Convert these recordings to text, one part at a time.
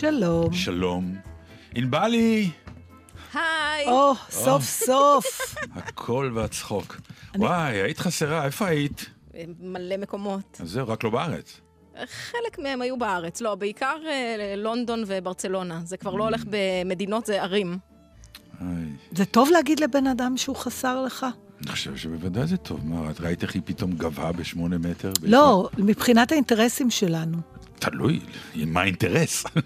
שלום. שלום. ענבלי, היי. או, סוף סוף. הקול והצחוק. וואי, היית חסרה, איפה היית? מלא מקומות. אז זהו, רק לא בארץ. חלק מהם היו בארץ. לא, בעיקר אה, לונדון וברצלונה. זה כבר לא הולך במדינות, זה ערים. זה טוב להגיד לבן אדם שהוא חסר לך? אני חושב שבוודאי זה טוב. מה, את ראית איך היא פתאום גבהה בשמונה מטר? לא, מבחינת האינטרסים שלנו. תלוי, מה האינטרס? זה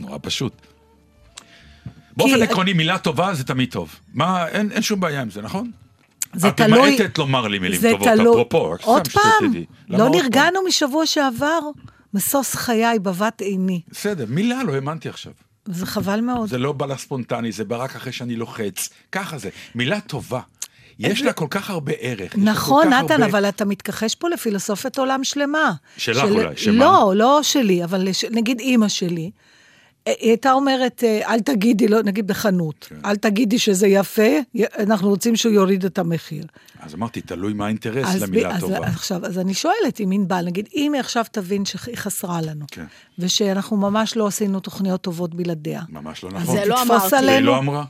נורא פשוט. באופן עקרוני, מילה טובה זה תמיד טוב. מה, אין, אין שום בעיה עם זה, נכון? זה את תלוי... ממעטת לומר לי מילים טובות, תלוי- אפרופו, רק עוד פעם, לא? נרגענו משבוע שעבר? משוש חיי בבת עיני. בסדר, מילה לא האמנתי עכשיו. זה חבל מאוד. זה לא בא לך ספונטני, זה בא רק אחרי שאני לוחץ. ככה זה. מילה טובה. יש לה כל כך הרבה ערך. נכון, נתן, הרבה- אבל אתה מתכחש פה לפילוסופיית עולם שלמה. שלך אולי, שמה? לא, לא שלי, אבל לש- נגיד אימא שלי. אה, היא הייתה אומרת, אה, אל תגידי, לא, נגיד בחנות, כן. אל תגידי שזה יפה, אנחנו רוצים שהוא יוריד את המחיר. אז אמרתי, תלוי מה האינטרס אז, ב- למילה אז, טובה. אז עכשיו, אז אני שואלת אם ענבל, נגיד, אם היא עכשיו תבין שהיא חסרה לנו, כן. ושאנחנו ממש לא עשינו תוכניות טובות בלעדיה. ממש לא אז נכון. זה לא אמרתי. היא עלינו. לא אמרה.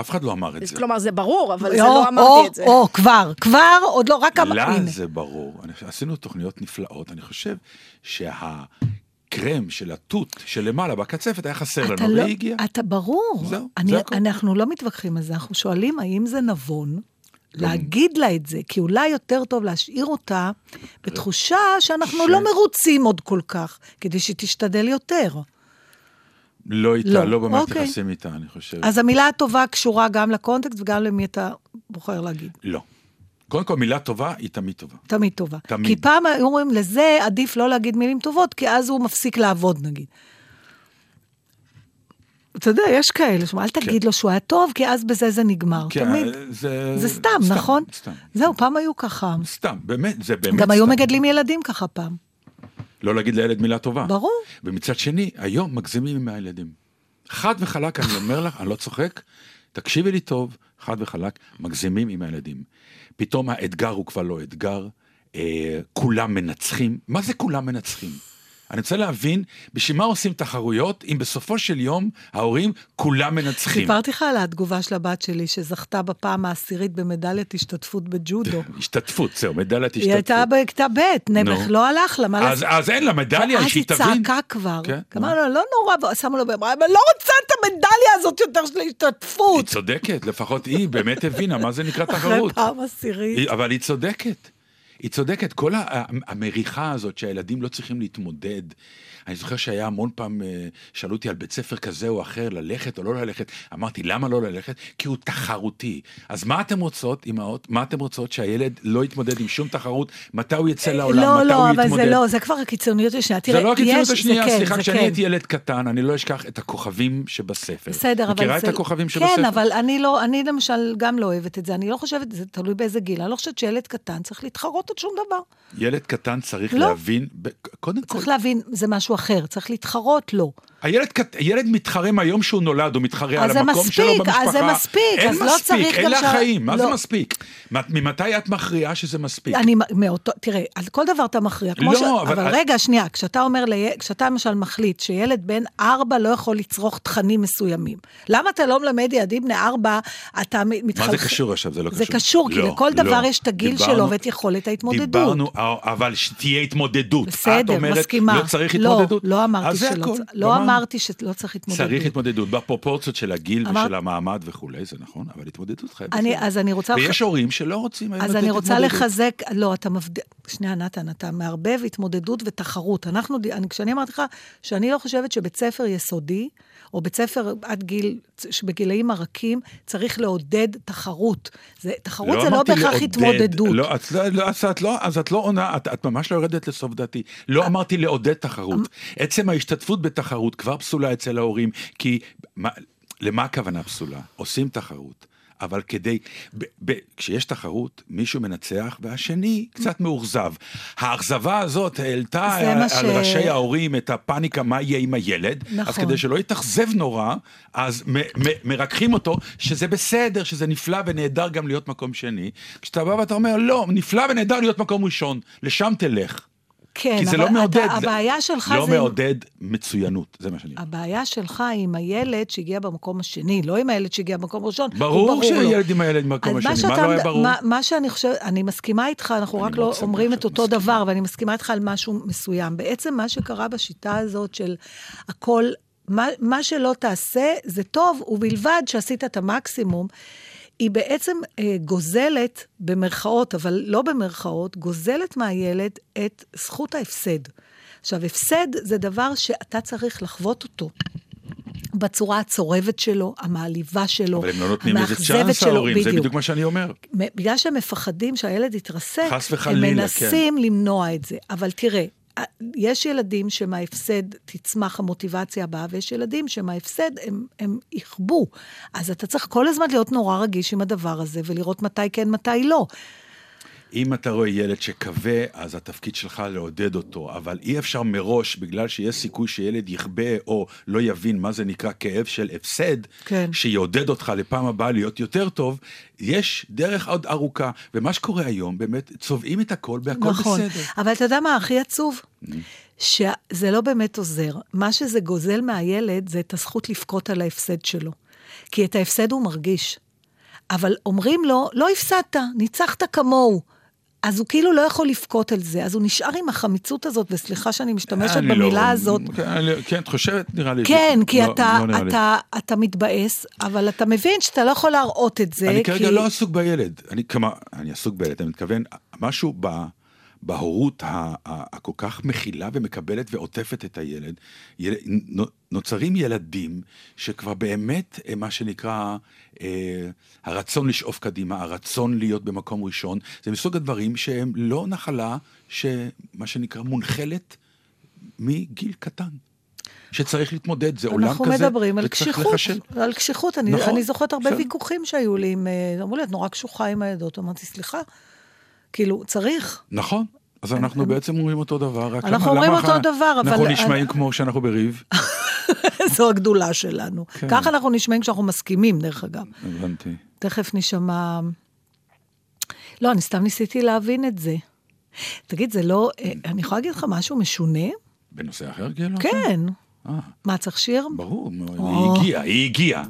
אף אחד לא אמר את זה. כלומר, זה ברור, אבל זה או, לא או, אמרתי את זה. או, כבר, כבר, עוד לא, רק אמר, לה. זה ברור. אני- עשינו תוכניות נפלאות. אני חושב שהקרם של התות שלמעלה בקצפת היה חסר לנו, לא, והיא הגיעה. אתה ברור. זהו, אני, זה הכל. אנחנו לא מתווכחים על זה, אנחנו שואלים האם זה נבון להגיד לה את זה, כי אולי יותר טוב להשאיר אותה בתחושה שאנחנו ש- לא מרוצים עוד כל כך, כדי שהיא תשתדל יותר. לא איתה, לא, לא באמת אוקיי. נכנסים איתה, אני חושב. אז המילה הטובה קשורה גם לקונטקסט וגם למי אתה בוחר להגיד. לא. קודם כל, מילה טובה היא תמיד טובה. תמיד טובה. תמיד. כי פעם היו אומרים, לזה עדיף לא להגיד מילים טובות, כי אז הוא מפסיק לעבוד, נגיד. אתה יודע, יש כאלה, שאומרים, אל תגיד לו שהוא היה טוב, כי אז בזה זה נגמר. כן, תמיד. זה... זה סתם, נכון? סתם. זהו, פעם היו ככה. סתם, באמת, זה באמת גם היו סתם. מגדלים ילדים ככה פעם. לא להגיד לילד מילה טובה. ברור. ומצד שני, היום מגזימים עם הילדים. חד וחלק, אני אומר לך, אני לא צוחק, תקשיבי לי טוב, חד וחלק, מגזימים עם הילדים. פתאום האתגר הוא כבר לא אתגר, אה, כולם מנצחים. מה זה כולם מנצחים? אני רוצה להבין, בשביל מה עושים תחרויות, אם בסופו של יום ההורים כולם מנצחים. סיפרתי לך על התגובה של הבת שלי, שזכתה בפעם העשירית במדליית השתתפות בג'ודו. השתתפות, זהו, מדליית היא השתתפות. הייתה בכיתה ב', נעבך, נו. לא הלך לה, מה אז, אז אין לה מדליה, ואז שהיא היא תבין. צעקה כבר. כן, אמרנו לה, לא נורא, שמו לו ואמרה, אבל לא רוצה את המדליה הזאת יותר של היא ההשתתפות. צודקת, לפחות היא באמת הבינה מה זה נקרא אחרי תחרות. פעם עשירית. היא- אבל היא צודקת. היא צודקת, כל המריחה הזאת שהילדים לא צריכים להתמודד. אני זוכר שהיה המון פעם, אה, שאלו אותי על בית ספר כזה או אחר, ללכת או לא ללכת. אמרתי, למה לא ללכת? כי הוא תחרותי. אז מה אתם רוצות, אמהות? מה אתם רוצות? שהילד לא יתמודד עם שום תחרות? מתי הוא יצא לעולם? לא, מתי לא, הוא אבל יתמודד? זה לא, זה כבר הקיצוניות השנייה. זה לא הקיצוניות השנייה, כן, סליחה, כשאני כן. הייתי ילד קטן, אני לא אשכח את הכוכבים שבספר. בסדר, אבל מכירה זה... את הכוכבים שבספר? כן, אבל אני לא, אני למשל גם לא אוהבת את זה. אני לא חושבת, זה תלוי באיזה גיל. אני לא חושבת שילד קטן צריך להתחרות על שום דבר. ילד קטן צריך לא. להבין, קודם כל, צריך להבין, זה משהו אחר. צריך להתחרות, לא. הילד, קט- ילד מתחרה מהיום שהוא נולד, הוא מתחרה על זה המקום שלו מספיק, במשפחה. אז זה מספיק, אין אז לא מספיק, צריך גם אלה שה- החיים, מה זה לא. מספיק? מ- ממתי את מכריעה שזה מספיק? אני מאותו, תראה, על כל דבר אתה מכריע. לא, ש... אבל- אבל רגע, שנייה, כשאתה אומר, לי... כשאתה למשל מחליט שילד בן ארבע לא יכול לצרוך תכנים מסוימים, למה אתה לא מלמד ילדים בני ארבע, אתה מתחלחל... מה זה קשור עכשיו? זה לא זה קשור. קשור, כי לא, לכל לא. דבר יש את הגיל דיברנו- שלו ואת יכולת ההתמודדות. דיברנו, אבל שתהיה התמודדות. את בסדר, אומרת, מסכימה. לא צריך התמודדות? לא, לא אמרתי אז זה שלא. אמרתי שלא צריך התמודדות. צריך התמודדות, בפרופורציות של הגיל אמר- ושל המעמד וכולי, זה נכון, אבל התמודדות חייבת. אני. אז אני רוצה... ויש הורים שלא רוצים אז לתת אני רוצה התמודדות. לחזק, לא, אתה מבדיל, שנייה, נתן, אתה מערבב התמודדות ותחרות. אנחנו, אני, כשאני אמרתי לך שאני לא חושבת שבית ספר יסודי, או בית ספר עד גיל, שבגילאים הרכים, צריך לעודד תחרות. זה, תחרות זה לא בהכרח. התמודדות. לא, את לא, לא, אז את לא, אז את לא עונה, את, את ממש לא יורדת לסוף דעתי. לא אמרתי לעודד תחרות. עצם ההשתתפות בתחרות כבר פסולה אצל ההורים, כי מה, למה הכוונה פסולה? עושים תחרות. אבל כדי, ב, ב, כשיש תחרות, מישהו מנצח והשני קצת מאוכזב. האכזבה הזאת העלתה על, על ש- ראשי ההורים את הפאניקה, מה יהיה עם הילד. אז נכון. כדי שלא יתאכזב נורא, אז מ- מ- מרככים אותו, שזה בסדר, שזה נפלא ונהדר גם להיות מקום שני. כשאתה בא ואתה אומר, לא, נפלא ונהדר להיות מקום ראשון, לשם תלך. כן, כי זה אבל לא מעודד. אתה, הבעיה שלך לא זה... מעודד מצוינות, זה מה שאני... הבעיה שלך היא עם הילד שהגיע במקום השני, לא עם הילד שהגיע במקום הראשון. ברור לו. שילד עם הילד במקום מה השני, מה שאתה- לא היה ברור? מה, מה שאני חושבת, אני מסכימה איתך, אנחנו רק לא שמח אומרים את אותו מסכימה. דבר, ואני מסכימה איתך על משהו מסוים. בעצם מה שקרה בשיטה הזאת של הכל, מה, מה שלא תעשה זה טוב, ובלבד שעשית את המקסימום. היא בעצם אה, גוזלת, במרכאות, אבל לא במרכאות, גוזלת מהילד את זכות ההפסד. עכשיו, הפסד זה דבר שאתה צריך לחוות אותו. בצורה הצורבת שלו, המעליבה שלו, אבל הם לא נותנים לזה המאכזבת צ'אנס, שלו, ההורים, זה בדיוק. בדיוק מה שאני אומר. בגלל שהם מפחדים שהילד יתרסק, חס וחלילה, הם מנסים למנוע את זה. אבל תראה, יש ילדים שמההפסד תצמח המוטיבציה הבאה, ויש ילדים שמההפסד הם, הם יכבו. אז אתה צריך כל הזמן להיות נורא רגיש עם הדבר הזה, ולראות מתי כן, מתי לא. אם אתה רואה ילד שכבה, אז התפקיד שלך לעודד אותו, אבל אי אפשר מראש, בגלל שיש סיכוי שילד יכבה או לא יבין מה זה נקרא כאב של הפסד, כן. שיעודד אותך לפעם הבאה להיות יותר טוב, יש דרך עוד ארוכה. ומה שקורה היום, באמת, צובעים את הכל בהכל נכון. בסדר. אבל אתה יודע מה הכי עצוב? שזה לא באמת עוזר. מה שזה גוזל מהילד זה את הזכות לבכות על ההפסד שלו. כי את ההפסד הוא מרגיש. אבל אומרים לו, לא הפסדת, ניצחת כמוהו. אז הוא כאילו לא יכול לבכות על זה, אז הוא נשאר עם החמיצות הזאת, וסליחה שאני משתמשת אני במילה לא- הזאת. כן, אני- כן, את חושבת, נראה לי. כן, כי לא- אתה, לא נראה לי. אתה, אתה מתבאס, אבל אתה מבין שאתה לא יכול להראות את זה, אני כי... כרגע לא עסוק בילד, אני כמה, אני עסוק בילד, אני מתכוון, משהו ב, בהורות הכל כך מכילה ומקבלת ועוטפת את הילד, יל, נו- נוצרים ילדים שכבר באמת, אה, מה שנקרא, אה, הרצון לשאוף קדימה, הרצון להיות במקום ראשון, זה מסוג הדברים שהם לא נחלה, שמה שנקרא מונחלת מגיל קטן. שצריך להתמודד, זה עולם כזה, אנחנו מדברים על וצריך קשיחות. על קשיחות. אני, נכון, אני זוכרת הרבה בסדר. ויכוחים שהיו לי עם... אה, אמרו לי, את נורא קשוחה עם העדות. אמרתי, סליחה, כאילו, צריך. נכון. אז אנחנו בעצם אומרים אותו דבר, רק אנחנו אומרים אותו דבר, אבל- אנחנו נשמעים כמו שאנחנו בריב. זו הגדולה שלנו. כן. ככה אנחנו נשמעים כשאנחנו מסכימים, דרך אגב. הבנתי. תכף נשמע... לא, אני סתם ניסיתי להבין את זה. תגיד, זה לא... אה, אני יכולה להגיד לך משהו משונה? בנושא אחר, כאילו? כן. אה, מה, צריך שיר? ברור. היא הגיעה, היא הגיעה.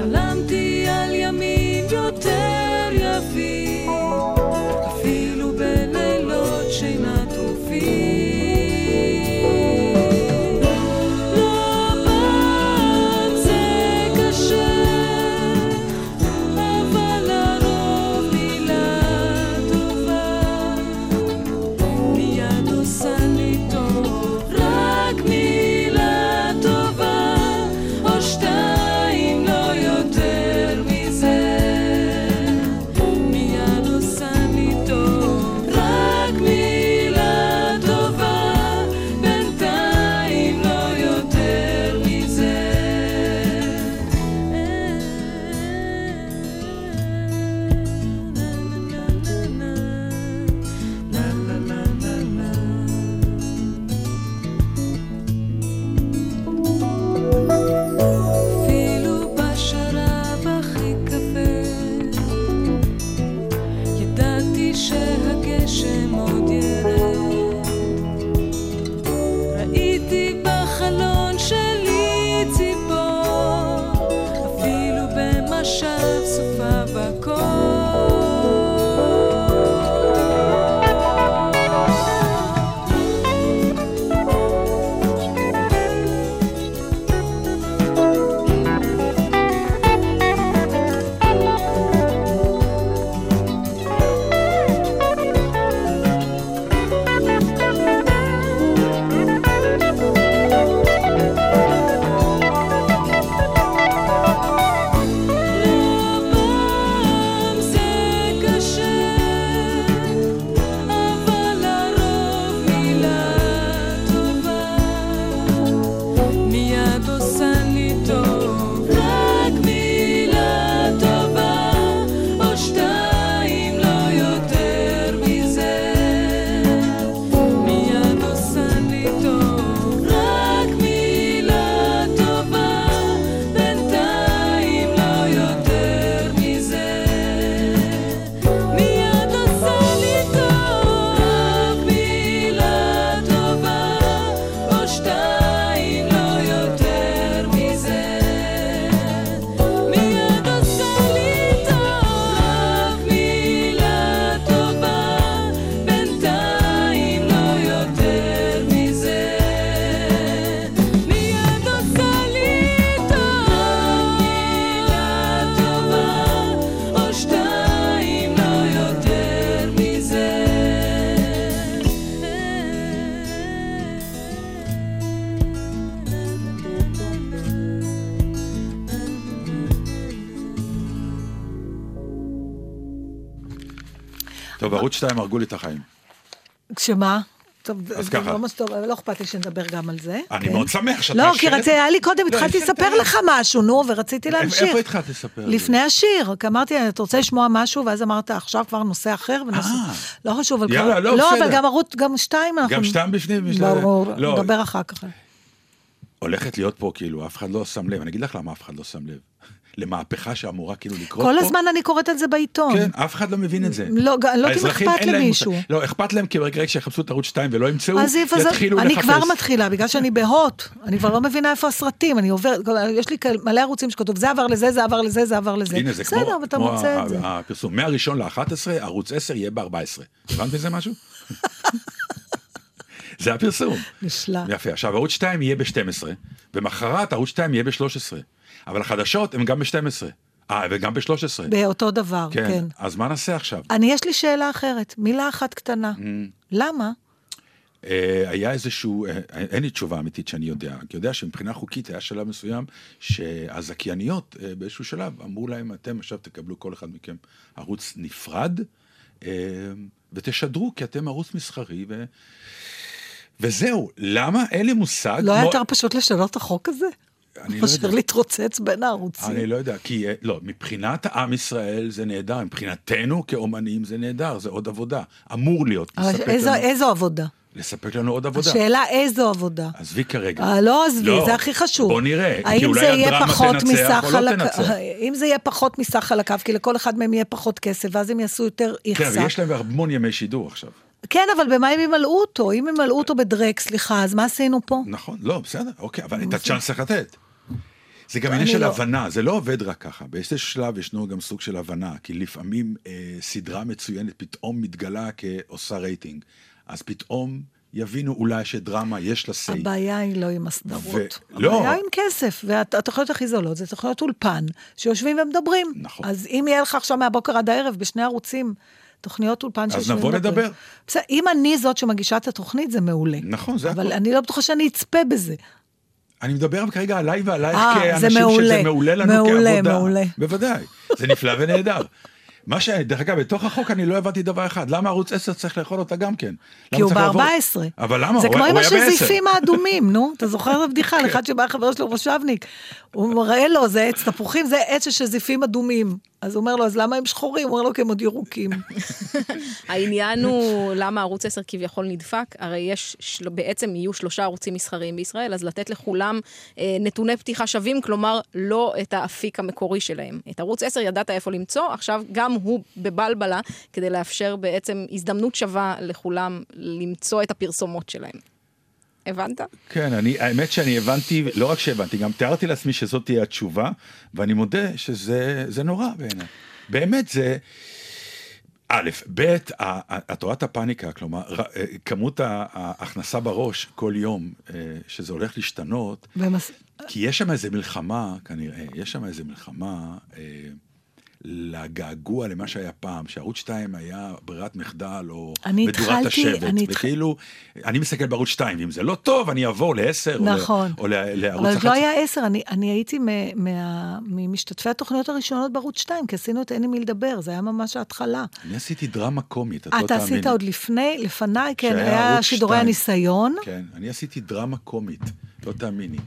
חלמתי על ימים יותר יפים טוב, ערוץ 2 הרגו לי את החיים. שמה? טוב, אז ככה. לא טוב, לא אכפת לי שנדבר גם על זה. אני כן. מאוד שמח שאת לא, כי. רציתי, היה לי קודם, לא, התחלתי לספר. לך משהו, נו, ורציתי להמשיך. איפה התחלת לספר? לפני השיר, כי אמרתי, אתה רוצה לשמוע משהו, ואז אמרת, עכשיו כבר נושא אחר, ונושא... אה. לא חשוב, אבל יאללה. לא, לא. אבל גם ערוץ, גם שתיים אנחנו... גם שתיים בפנים? ברור, לא, נדבר אחר כך. הולכת להיות פה, כאילו, אף אחד לא שם לב. אני אגיד לך למה אף אחד לא שם לב. למהפכה שאמורה כאילו לקרות כל פה. הזמן אני קוראת על זה בעיתון. כן, אף אחד לא מבין את זה. לא, לא האזרחים, אכפת למישהו. מושג. לא, אכפת להם כי ברגע שיחפשו את ערוץ 2 ולא ימצאו, אז יתחילו לחפש. אני כבר מתחילה, בגלל שאני בהוט, אני כבר לא מבינה איפה הסרטים, אני עוברת, יש לי מלא ערוצים שכתוב, זה עבר לזה, זה עבר לזה, זה עבר לזה. הנה, זה בסדר, כמו, כמו מוצא זה. הפרסום. מהראשון ל-11, ערוץ 10 יהיה ב-14. הבנת מזה משהו? זה הפרסום. נשלע. יפה. עכשיו, ערוץ 2 יהיה ב-12, ומחרת ערוץ 2 יהיה ב-13. אבל החדשות הן גם ב-12. אה, וגם ב-13. באותו דבר, כן. כן. אז מה נעשה עכשיו? אני, יש לי שאלה אחרת, מילה אחת קטנה. Mm. למה? אה, היה איזשהו, אה, אין לי תשובה אמיתית שאני יודע, אני יודע שמבחינה חוקית היה שלב מסוים שהזכייניות אה, באיזשהו שלב אמרו להם, אתם עכשיו תקבלו כל אחד מכם ערוץ נפרד, אה, ותשדרו כי אתם ערוץ מסחרי, ו... וזהו, למה? אין לי מושג. לא היה כמו- יותר פשוט לשנות את החוק הזה? אני לא מאשר יודע. להתרוצץ בין הערוצים. אני לא יודע, כי אה, לא, מבחינת עם ישראל זה נהדר, מבחינתנו כאומנים זה נהדר, זה עוד עבודה. אמור להיות, איזו- לנו, איזו עבודה? לספק לנו עוד עבודה. השאלה איזו עבודה. עזבי כרגע. אה, לא עזבי, לא, זה הכי חשוב. בוא נראה, כי אולי הדרמה תנצח או לא על תנצח. אם זה יהיה פחות מסך על הקו, כי לכל אחד מהם יהיה פחות כסף, ואז הם יעשו יותר כן, איכסה. ויש להם המון ימי שידור עכשיו. כן, אבל במה הם ימלאו אותו? אם ימלאו אותו בדרק, סליחה, אז מה עשינו פה? נכון, לא, בסדר, אוקיי, אבל את הצ'אנס צריך לתת. זה גם עניין של לא. הבנה, זה לא עובד רק ככה. באיזשהו שלב ישנו גם סוג של הבנה, כי לפעמים אה, סדרה מצוינת פתאום מתגלה כעושה רייטינג. אז פתאום יבינו אולי שדרמה יש לה סיי. הבעיה היא לא עם הסדרות. ו- לא. הבעיה עם כסף, והתוכניות הכי זולות זה תוכניות אולפן, שיושבים ומדברים. נכון. אז אם יהיה לך עכשיו מהבוקר עד הערב בשני ערוצים, תוכניות אולפן שיושבים נבוא ומדברים. לדבר. בסדר, אם אני זאת שמגישה את התוכנית, זה מעולה. נכון, זה אבל הכל. אני לא בטוחה שאני אצפה בזה. אני מדבר כרגע עליי ועלייך אה, כאנשים מעולה. שזה מעולה לנו מעולה, כעבודה. מעולה. בוודאי, זה נפלא ונהדר. מה ש... דרך אגב, בתוך החוק אני לא הבנתי דבר אחד, למה ערוץ 10 צריך לאכול אותה גם כן? כי הוא צריך לעבור- ב-14. אבל למה? זה כמו עם. השזיפים האדומים, נו. אתה זוכר את הבדיחה על אחד שבא חבר שלו מושבניק. הוא מראה לו, זה עץ תפוחים, זה עץ של שזיפים אדומים. אז הוא אומר לו, אז למה הם שחורים? הוא אומר לו, כי הם עוד ירוקים. העניין הוא למה ערוץ 10 כביכול נדפק, הרי יש, של... בעצם יהיו שלושה ערוצים מסחריים בישראל, אז לתת לכולם אה, נתוני פתיחה שווים, כלומר לא את האפיק המקורי שלהם. את ערוץ 10 ידעת איפה למצוא, עכשיו גם הוא בבלבלה, כדי לאפשר בעצם הזדמנות שווה לכולם למצוא את הפרסומות שלהם. הבנת? כן, אני, האמת שאני הבנתי, לא רק שהבנתי, גם תיארתי לעצמי שזאת תהיה התשובה, ואני מודה שזה זה נורא בעיניי. באמת, זה... א', ב', את רואה את הפאניקה, כלומר, אה, כמות ההכנסה בראש כל יום, אה, שזה הולך להשתנות, ומס... כי יש שם איזה מלחמה, כנראה, יש שם איזה מלחמה אה, לגעגוע למה שהיה פעם, שערוץ 2 היה ברירת מחדל או מדורת התחלתי- השבט, אני התח- וכאילו, אני מסתכל בערוץ 2, ואם זה לא טוב, אני אעבור ל-10, נכון. או, ל- או ל- לערוץ אבל 11. זה לא היה עשר, אני, אני הייתי ממשתתפי התוכניות הראשונות בערוץ 2, כי עשינו את אין עם מי לדבר, זה היה ממש ההתחלה. אני עשיתי דרמה קומית, את לא אתה תאמיני. עשית עוד לפני, לפניי, כן, היה שידורי 2. הניסיון. כן, אני עשיתי דרמה קומית, לא תאמיני.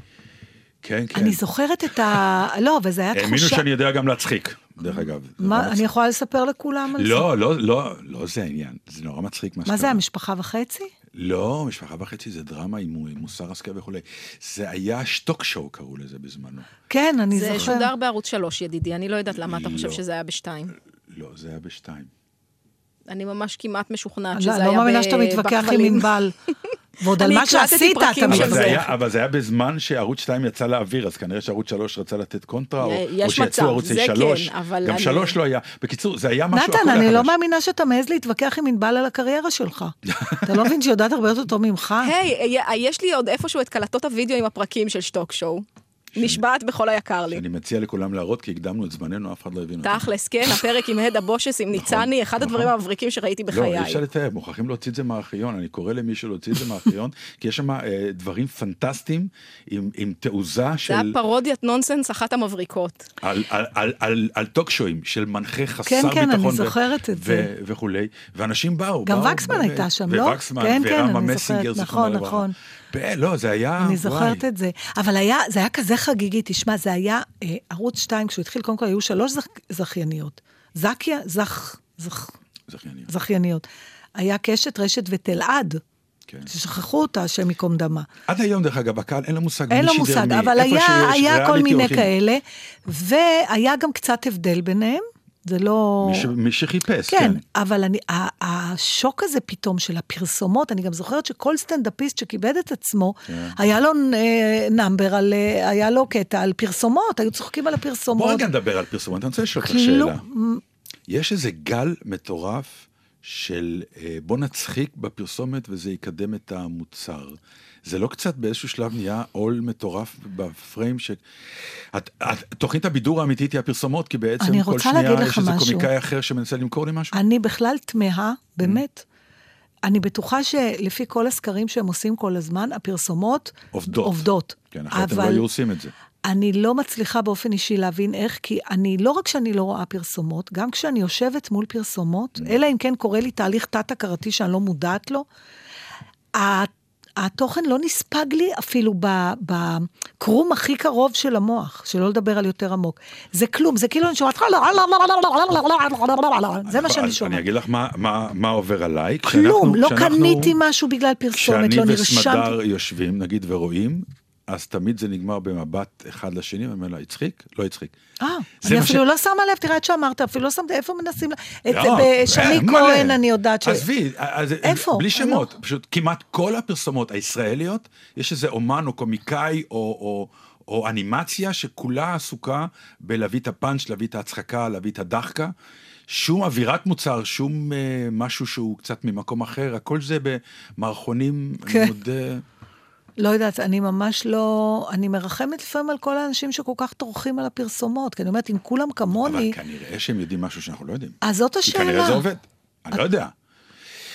כן, כן. אני זוכרת את ה... לא, אבל זה היה האמינו תחושה... שאני יודע גם להצחיק, דרך אגב. זה מה. אני יכולה לספר לכולם על זה? לא, לא, לא, לא זה העניין, זה נורא מצחיק מה מה זה, שקרה. המשפחה וחצי? לא, משפחה וחצי זה דרמה עם מוסר השכל וכולי. זה היה שטוק שואו קראו לזה בזמנו. כן, אני זה זוכרת. שודר בערוץ 3, ידידי, אני לא יודעת למה אתה חושב לא. שזה היה בשתיים. לא, זה היה בשתיים. אני ממש כמעט משוכנעת לא, שזה אני היה לא מאמינה שאתה מתווכח עם בכבלים. ענבל. ועוד על מה שעשית אתה של אבל זה. היה, אבל זה היה בזמן שערוץ 2 יצא לאוויר, אז כנראה שערוץ 3 רצה לתת קונטרה, או, שיצאו ערוצי זה 3. כן, גם אני- 3 לא היה. בקיצור, זה היה משהו... נתן, אני לא. מאמינה שאתה מעז להתווכח עם ענבל על הקריירה שלך. אתה לא מבין שהיא יודעת הרבה יותר טוב ממך? היי, יש לי עוד איפשהו את קלטות הוידאו עם הפרקים של שטוק שואו. נשבעת בכל היקר לי. אני מציע לכולם להראות, כי הקדמנו את זמננו, אף אחד לא הבין. תכלס, כן, הפרק עם הדה בושס עם ניצני, אחד נכון. הדברים המבריקים שראיתי לא, בחיי. אי אפשר לתאר, מוכרחים להוציא את זה מהארכיון, אני קורא למישהו להוציא את זה מהארכיון, כי יש שם אה, דברים פנטסטיים עם, תעוזה זה היה של... פרודיית נונסנס אחת המבריקות. על, טוקשואים של מנחה חסר כן, ביטחון. כן, אני ו- זוכרת את זה. וכולי, ואנשים באו. גם וקסמן הייתה שם, לא? ווקסמן, כן, כן, ורמה אני מסינגר, נכון, לברכה. נכון. לא, זה היה... אני זוכרת וואי. את זה. אבל היה, זה היה כזה חגיגי, תשמע, זה היה אה, ערוץ 2, כשהוא התחיל, קודם כל היו שלוש זכ, זכייניות. זקיה, זכ, זכ, זכייניות. זכייניות. היה קשת, רשת ותלעד, כן. ששכחו אותה, השם ייקום דמה. עד היום, דרך אגב, הקהל אין לו מושג אין לו מושג. אבל היה, שיש היה כל מיני הולכים. כאלה, והיה גם קצת הבדל ביניהם. זה לא... מי ש- מי שחיפש, כן, כן. אבל אני, ה- השוק הזה פתאום של הפרסומות, אני גם זוכרת שכל סטנדאפיסט שכיבד את עצמו, כן. היה לו אה, נאמבר, על, אה, היה לו קטע על פרסומות, היו צוחקים על הפרסומות. בוא רגע נדבר על פרסומות, אני רוצה לשאול אותך כלום. שאלה. יש איזה גל מטורף של אה, בוא נצחיק בפרסומת וזה יקדם את המוצר. זה לא קצת באיזשהו שלב נהיה עול מטורף בפריים ש... את, את, תוכנית הבידור האמיתית היא הפרסומות, כי בעצם כל שנייה יש איזה משהו. קומיקאי אחר שמנסה למכור לי משהו. אני בכלל תמהה, באמת. אני בטוחה שלפי כל הסקרים שהם עושים כל הזמן, הפרסומות עובדות. עובדות. כן, אחרת הם לא אבל היו עושים את זה. אני לא מצליחה באופן אישי להבין איך, כי אני, לא רק שאני לא רואה פרסומות, גם כשאני יושבת מול פרסומות, Mm. אלא אם כן קורה לי תהליך תת-הכרתי שאני לא מודעת לו, התוכן לא נספג לי אפילו בקרום הכי קרוב של המוח, שלא לדבר על יותר עמוק. זה כלום, זה כאילו אני שומעת, זה מה שאני אז אני שומעת. אגיד לך מה, עובר עליי. כלום, לא קניתי משהו בגלל פרסומת, כשאני לא וסמדר נרשמתי. יושבים, נגיד, ורואים, אז תמיד זה נגמר במבט אחד לשני, ואני אומר לה, הצחיק? לא הצחיק. אה, זה אני אפילו ש- לא שמה לב, תראה את שאמרת, אפילו לא שמתי, איפה מנסים, את לא, בשני. כהן אני יודעת ש... עזבי, איפה? בלי שמות, לא- פשוט כמעט כל הפרסומות הישראליות, יש איזה אומן או קומיקאי או... או או אנימציה שכולה עסוקה בלהביא את הפאנץ', להביא את ההצחקה, להביא את הדחקה. שום אווירת מוצר, שום אה, משהו שהוא קצת ממקום אחר, הכל זה במערכונים, כן. אני מודה... לא יודעת, אני ממש לא... אני מרחמת לפעמים על כל האנשים שכל כך טורחים על הפרסומות, כי אני אומרת, אם כולם כמוני, אבל כנראה שהם יודעים משהו שאנחנו לא יודעים. אז זאת כי השאלה. כנראה זה עובד, אני לא יודע.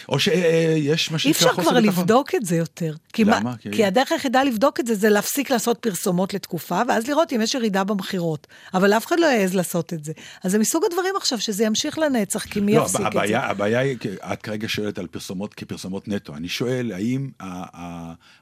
או שיש מה אי שנקרא אפשר חוסר כבר ביטחון. לבדוק את זה יותר. כי, למה? מה, כי- כי הדרך היחידה לבדוק את זה, זה להפסיק לעשות פרסומות לתקופה, ואז לראות אם יש ירידה במכירות. אבל אף אחד לא יעז לעשות את זה. אז זה מסוג הדברים עכשיו, שזה ימשיך לנצח, כי מי לא, יפסיק את הבעיה, זה? הבעיה היא, את כרגע שואלת על פרסומות כפרסומות נטו. אני שואל, האם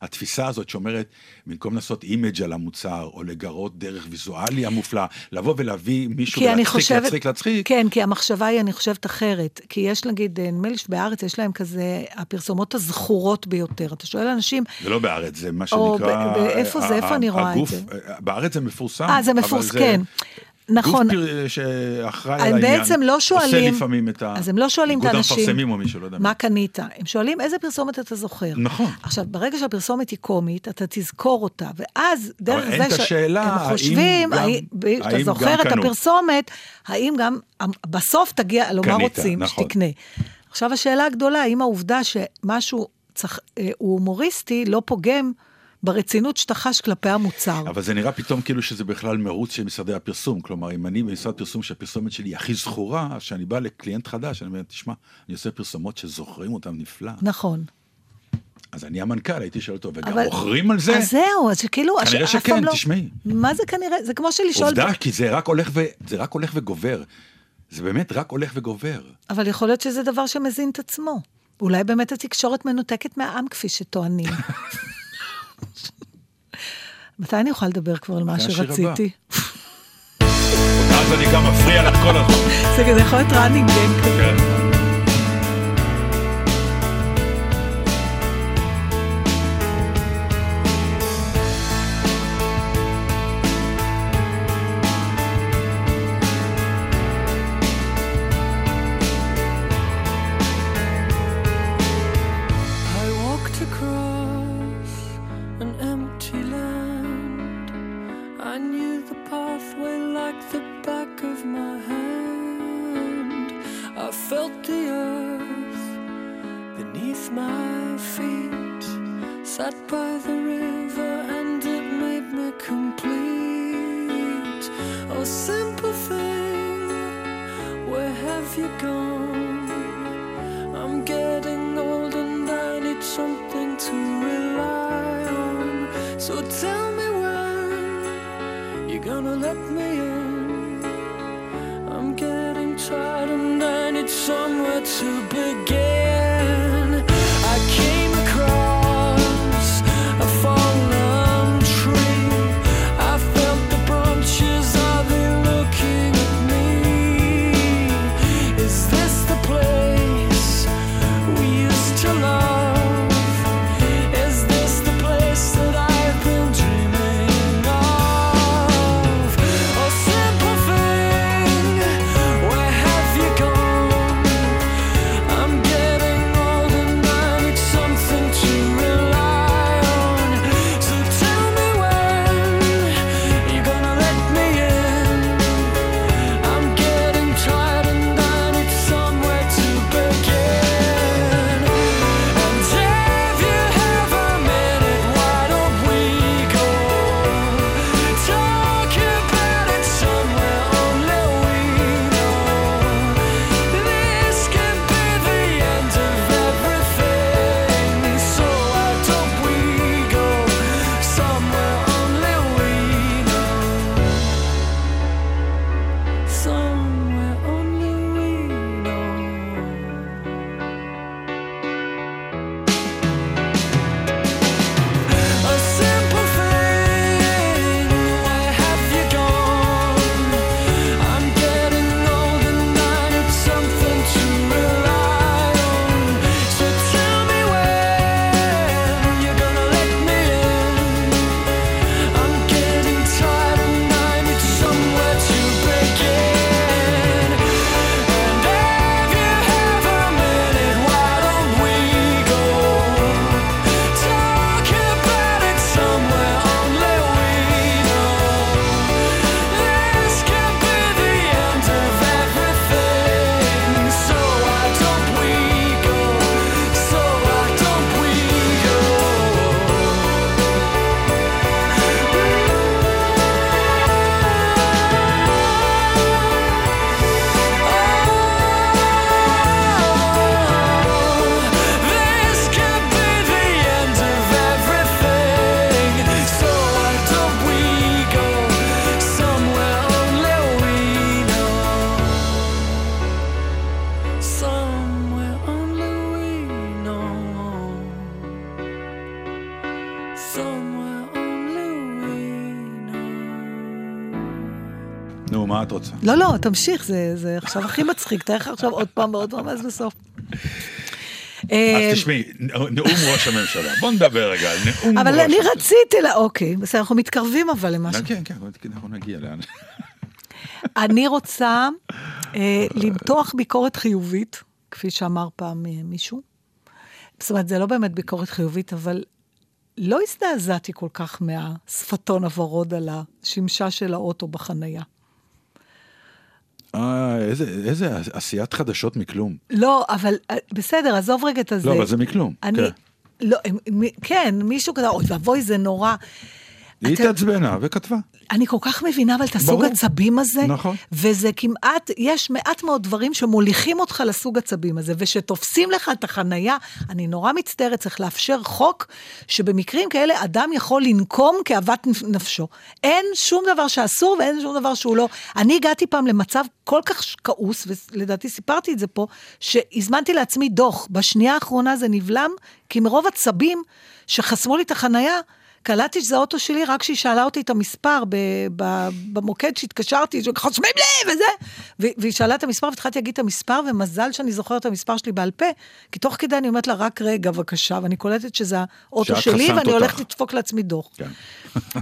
התפיסה הזאת שאומרת, במקום לעשות image על המוצר, או לגרות דרך ויזואלי המופלא, לבוא ולהביא מישהו ולהצחיק, חושבת... להצחיק, להצחיק, כן, כי המחשבה היא, אני חושבת, אחרת. כי יש, נגיד, אה, נדמה לי שבארץ יש להם כזה, הפרסומות הזכורות ביותר. אתה שואל אנשים, זה לא בארץ, זה מה או שנקרא... ב- באיפה זה? איפה אני רואה את זה? בארץ זה מפורסם. אה, זה אבל מפורסם, כן. גוף נכון. פר- שאחראי על העניין. בעצם לא שואלים, עושה לפעמים את ה... אז הם לא שואלים את איגוד האנשים, המפרסמים או מישהו, לא יודע. מה קנית? הם שואלים איזה פרסומת אתה זוכר. נכון. עכשיו, ברגע שהפרסומת היא קומית, אתה תזכור אותה, ואז דרך אין זה את השאלה, האם חושבים, גם- האם- האם זוכר את. הפרסומת, האם גם בסוף תגיע, לא מה רוצים, נכון. שתקנה. עכשיו, השאלה הגדולה, האם העובדה שמשהו צח- אה, הוא הומוריסטי לא פוגם ברצינות שאתה חש כלפי המוצר. אבל זה נראה פתאום כאילו שזה בכלל מרוץ של משרדי הפרסום. כלומר, אם אני במשרד פרסום שהפרסומת שלי היא הכי זכורה, אז כשאני בא לקליינט חדש, אני אומר, תשמע, אני עושה פרסומות שזוכרים אותם נפלא. נכון. אז אני המנכ"ל, הייתי שואל אותו, וגם אבל- מוכרים על זה? אז זהו, אז שכאילו, כנראה שכן, לא- תשמעי. מה זה כנראה? זה כמו שלשאול... עובדה, כי זה רק ו... זה רק הולך וגובר. זה באמת רק הולך וגובר. אבל יכול להיות שזה דבר שמזין את עצמו. אולי באמת התקשורת מנותקת מהעם כפי שטוענים. מתי אני אוכל לדבר כבר על מה השיר הבא. שרציתי? אז אני גם מפריע לך כל הזמן. זה כזה יכול להיות running game כזה. לא, לא, תמשיך, זה, זה עכשיו הכי מצחיק, תאר לך עכשיו עוד פעם ועוד פעם, אז בסוף. אה, אז תשמעי, נאום ראש הממשלה. בוא נדבר רגע על נאום ראש אבל אני הממשלה. רציתי, אוקיי, בסדר, אנחנו מתקרבים אבל למשהו. כן, כן, אנחנו נגיע לאן. אני רוצה אה, למתוח ביקורת חיובית, כפי שאמר פעם אה, מישהו. זאת אומרת, זה לא באמת ביקורת חיובית, אבל לא הזדעזעתי כל כך מהשפתון הוורוד על השמשה של האוטו בחנייה. אה, איזה- איזה עשיית חדשות מכלום. לא, אבל אה, בסדר, עזוב רגע את הזה. לא, אבל זה מכלום. אני, כן. לא, מ- כן, מישהו כזה, אוי ואבוי, זה נורא. היא התעצבנה וכתבה. אני כל כך מבינה אבל את הסוג ברור. עצבים הזה. נכון. וזה כמעט, יש מעט מאוד דברים שמוליכים אותך לסוג עצבים הזה, ושתופסים לך את החנייה, אני נורא מצטערת, צריך לאפשר חוק שבמקרים כאלה אדם יכול לנקום כאוות נפשו. אין שום דבר שאסור ואין שום דבר שהוא לא. אני הגעתי פעם למצב כל כך כעוס, ולדעתי סיפרתי את זה פה, שהזמנתי לעצמי דוח. בשנייה האחרונה זה נבלם, כי מרוב עצבים שחסמו לי את החנייה, קלטתי שזה האוטו שלי רק כשהיא שאלה אותי את המספר ב, ב, במוקד שהתקשרתי, שחוסמים לי וזה. והיא שאלה את המספר והתחלתי להגיד את המספר, ומזל שאני זוכרת את המספר שלי בעל פה, כי תוך כדי אני אומרת לה, רק רגע בבקשה, ואני קולטת שזה האוטו שלי, ואני אותך. הולכת לדפוק לעצמי דוח. כן.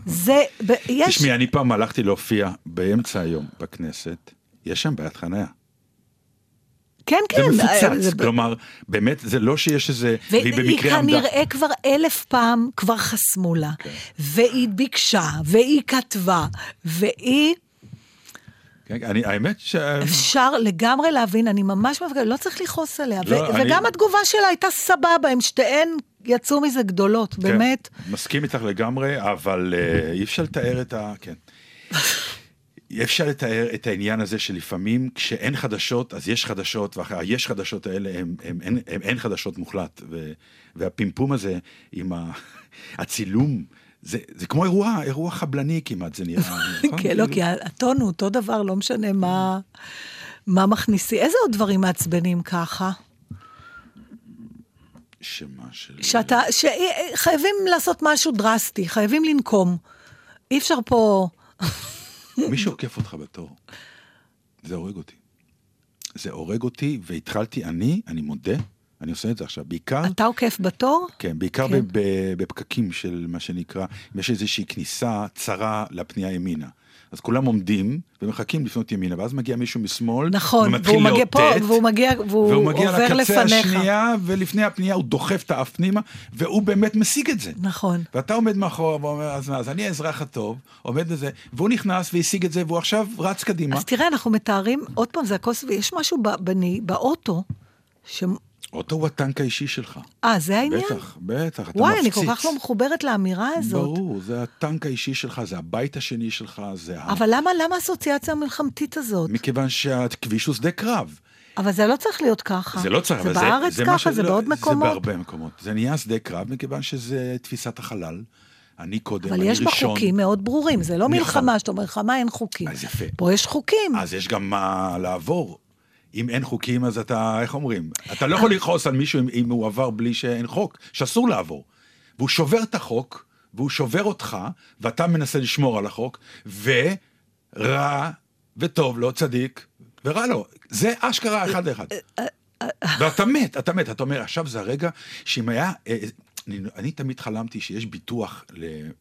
זה, ב- יש... תשמעי, אני פעם הלכתי להופיע באמצע היום בכנסת, יש שם בעיית חניה. כן, זה כן. אה, מפוצץ, זה- כלומר, באמת, זה לא שיש איזה... והיא והיא במקרה עמדה... כנראה כבר אלף פעם כבר חסמו לה, כן. והיא ביקשה, והיא כתבה, והיא... כן, אני, האמת ש... אפשר לגמרי להבין, אני ממש מבקשת, לא צריך לכעוס עליה. לא, ו- אני- וגם התגובה שלה הייתה סבבה, הם שתיהן יצאו מזה גדולות, באמת. כן, מסכים איתך לגמרי, אבל אה, אי אפשר לתאר את ה... כן. אפשר לתאר את העניין הזה שלפעמים כשאין חדשות, אז יש חדשות, והיש חדשות האלה הם, הם, הם, הם אין חדשות מוחלט. ו, והפימפום הזה עם ה, הצילום, זה, זה כמו אירוע, אירוע חבלני כמעט, זה נראה. נכון? כן, לא, כאילו- כי הטון הוא אותו דבר, לא משנה מה, מה מכניסי. איזה עוד דברים מעצבנים ככה? שמה של... שאתה, שחייבים לעשות משהו דרסטי, חייבים לנקום. אי אפשר פה... מי שעוקף אותך בתור, זה הורג אותי. זה הורג אותי, והתחלתי, אני, אני מודה, אני עושה את זה עכשיו, בעיקר, אתה עוקף בתור? כן, בעיקר כן. בפקקים של מה שנקרא, אם יש איזושהי כניסה צרה לפנייה ימינה. אז כולם עומדים ומחכים לפנות ימינה, ואז מגיע מישהו משמאל, נכון, ומתחיל והוא מגיע פה, והוא מגיע, והוא והוא מגיע עובר לקצה לפניך. השנייה, ולפני הפנייה הוא דוחף את האף פנימה, והוא באמת משיג את זה. נכון. ואתה עומד מאחורה ואומר, אז מה, אז אני האזרח הטוב, עומד בזה, והוא נכנס והשיג את זה, והוא עכשיו רץ קדימה. אז תראה, אנחנו מתארים, עוד פעם, זה הכוס, ויש משהו בני- באוטו, ש... אוטו הוא הטנק האישי שלך. אה, זה העניין? בטח, בטח, אתה וואי, אני מפציץ. כל כך לא מחוברת לאמירה הזאת. ברור, זה הטנק האישי שלך, זה הבית השני שלך, זה ה... אבל למה, למה האסוציאציה המלחמתית הזאת? מכיוון שהכביש הוא שדה קרב. אבל זה לא צריך להיות ככה. זה לא צריך, זה אבל זה... בארץ מה ככה, שזה זה לא- בעוד מקומות. זה בהרבה מקומות. זה נהיה שדה קרב מכיוון שזה תפיסת החלל. אני קודם, אבל אני יש בה ראשון. חוקים מאוד ברורים, זה לא. מלחמה, שאתה אומר, מלחמה אין חוקים. אז יפה. פה יש חוקים. אז יש גם מה לעבור. אם אין חוקים, אז אתה, איך אומרים? אתה לא יכול לכעוס על מישהו אם, אם הוא עבר בלי שאין חוק, שאסור לעבור. והוא שובר את החוק, והוא שובר אותך, ואתה מנסה לשמור על החוק, ורע וטוב לו, צדיק, ורע לו. זה אשכרה אחד לאחד. ואתה מת, אתה מת, אתה אומר, עכשיו זה הרגע שאם היה... אני, אני תמיד חלמתי שיש ביטוח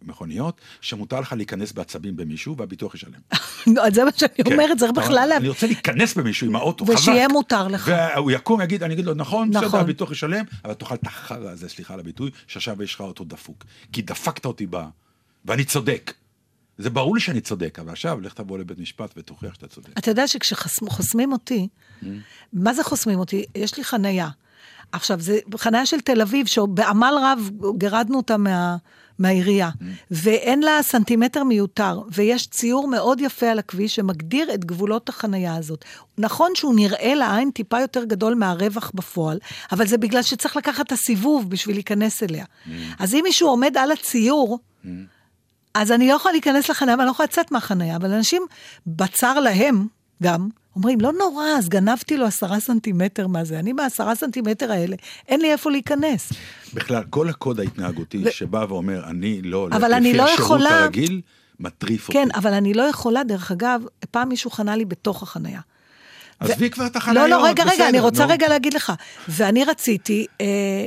למכוניות, שמותר לך להיכנס בעצבים במישהו והביטוח ישלם. לא, זה מה שאני כן. אומרת, צריך בכלל... אני רוצה להיכנס במישהו עם האוטו, חזק. ושיהיה מותר לך. והוא יקום, יגיד, אני אגיד לו, נכון, נכון. בסדר, הביטוח ישלם, אבל תאכל את החרא הזה, סליחה על הביטוי, שעכשיו יש לך אותו דפוק. כי דפקת אותי בה, ואני צודק. זה ברור לי שאני צודק, אבל עכשיו לך תבוא לבית משפט ותוכיח שאתה צודק. אתה יודע שכשחוסמים אותי, מה זה חוסמים אותי? יש לי חנייה. עכשיו, זה חנייה של תל אביב, שבעמל רב גרדנו אותה מה, מהעירייה, ואין לה סנטימטר מיותר, ויש ציור מאוד יפה על הכביש שמגדיר את גבולות החנייה הזאת. נכון שהוא נראה לעין טיפה יותר גדול מהרווח בפועל, אבל זה בגלל שצריך לקחת את הסיבוב בשביל להיכנס אליה. אז אם מישהו עומד על הציור, אז אני לא יכולה להיכנס לחניה ואני לא יכולה לצאת מהחניה, אבל אנשים, בצר להם גם, אומרים, לא נורא, אז גנבתי לו עשרה סנטימטר מה זה. אני בעשרה סנטימטר האלה, אין לי איפה להיכנס. בכלל, כל הקוד ההתנהגותי ו- שבא ואומר, אני לא הולך אני לפי לא השירות יכולה- הרגיל, מטריף אותי. כן, אבל אני לא יכולה, דרך אגב, פעם מישהו חנה לי בתוך החניה. עזבי כבר את החניות, לא, לא, רגע, רגע, אני רוצה נו. רגע להגיד לך. ואני רציתי אה,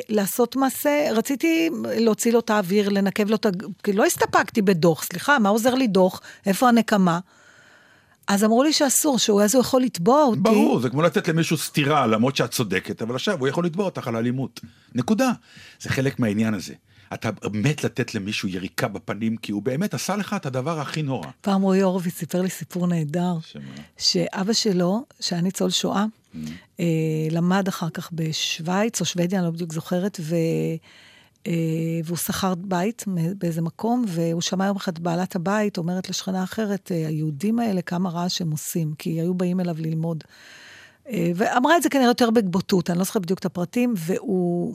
לעשות מעשה, רציתי להוציא לו את האוויר, לנקב לו את ה... כי לא הסתפקתי בדוח, סליחה, מה עוזר לי דוח? איפה הנקמה? אז אמרו לי שאסור, שהוא אז הוא יכול לתבוע אותי. ברור, זה כמו לתת למישהו סטירה, למרות שאת צודקת, אבל עכשיו הוא יכול לתבוע אותך על אלימות. נקודה. זה חלק מהעניין הזה. אתה מת לתת למישהו יריקה בפנים, כי הוא באמת עשה לך את הדבר הכי נורא. פעם רועי הורוביץ סיפר לי סיפור נהדר, שמה? שאבא שלו, שהיה ניצול שואה, אה, למד אחר כך בשוויץ או שוודיה, אני לא בדיוק זוכרת, ו... אה, והוא שכר בית באיזה מקום, והוא שמע יום אחד בעלת הבית אומרת לשכנה אחרת, אה, היהודים האלה, כמה רעש הם עושים, כי היו באים אליו ללמוד. אה, ואמרה את זה כנראה יותר בבוטות, אני לא זוכרת בדיוק את הפרטים, והוא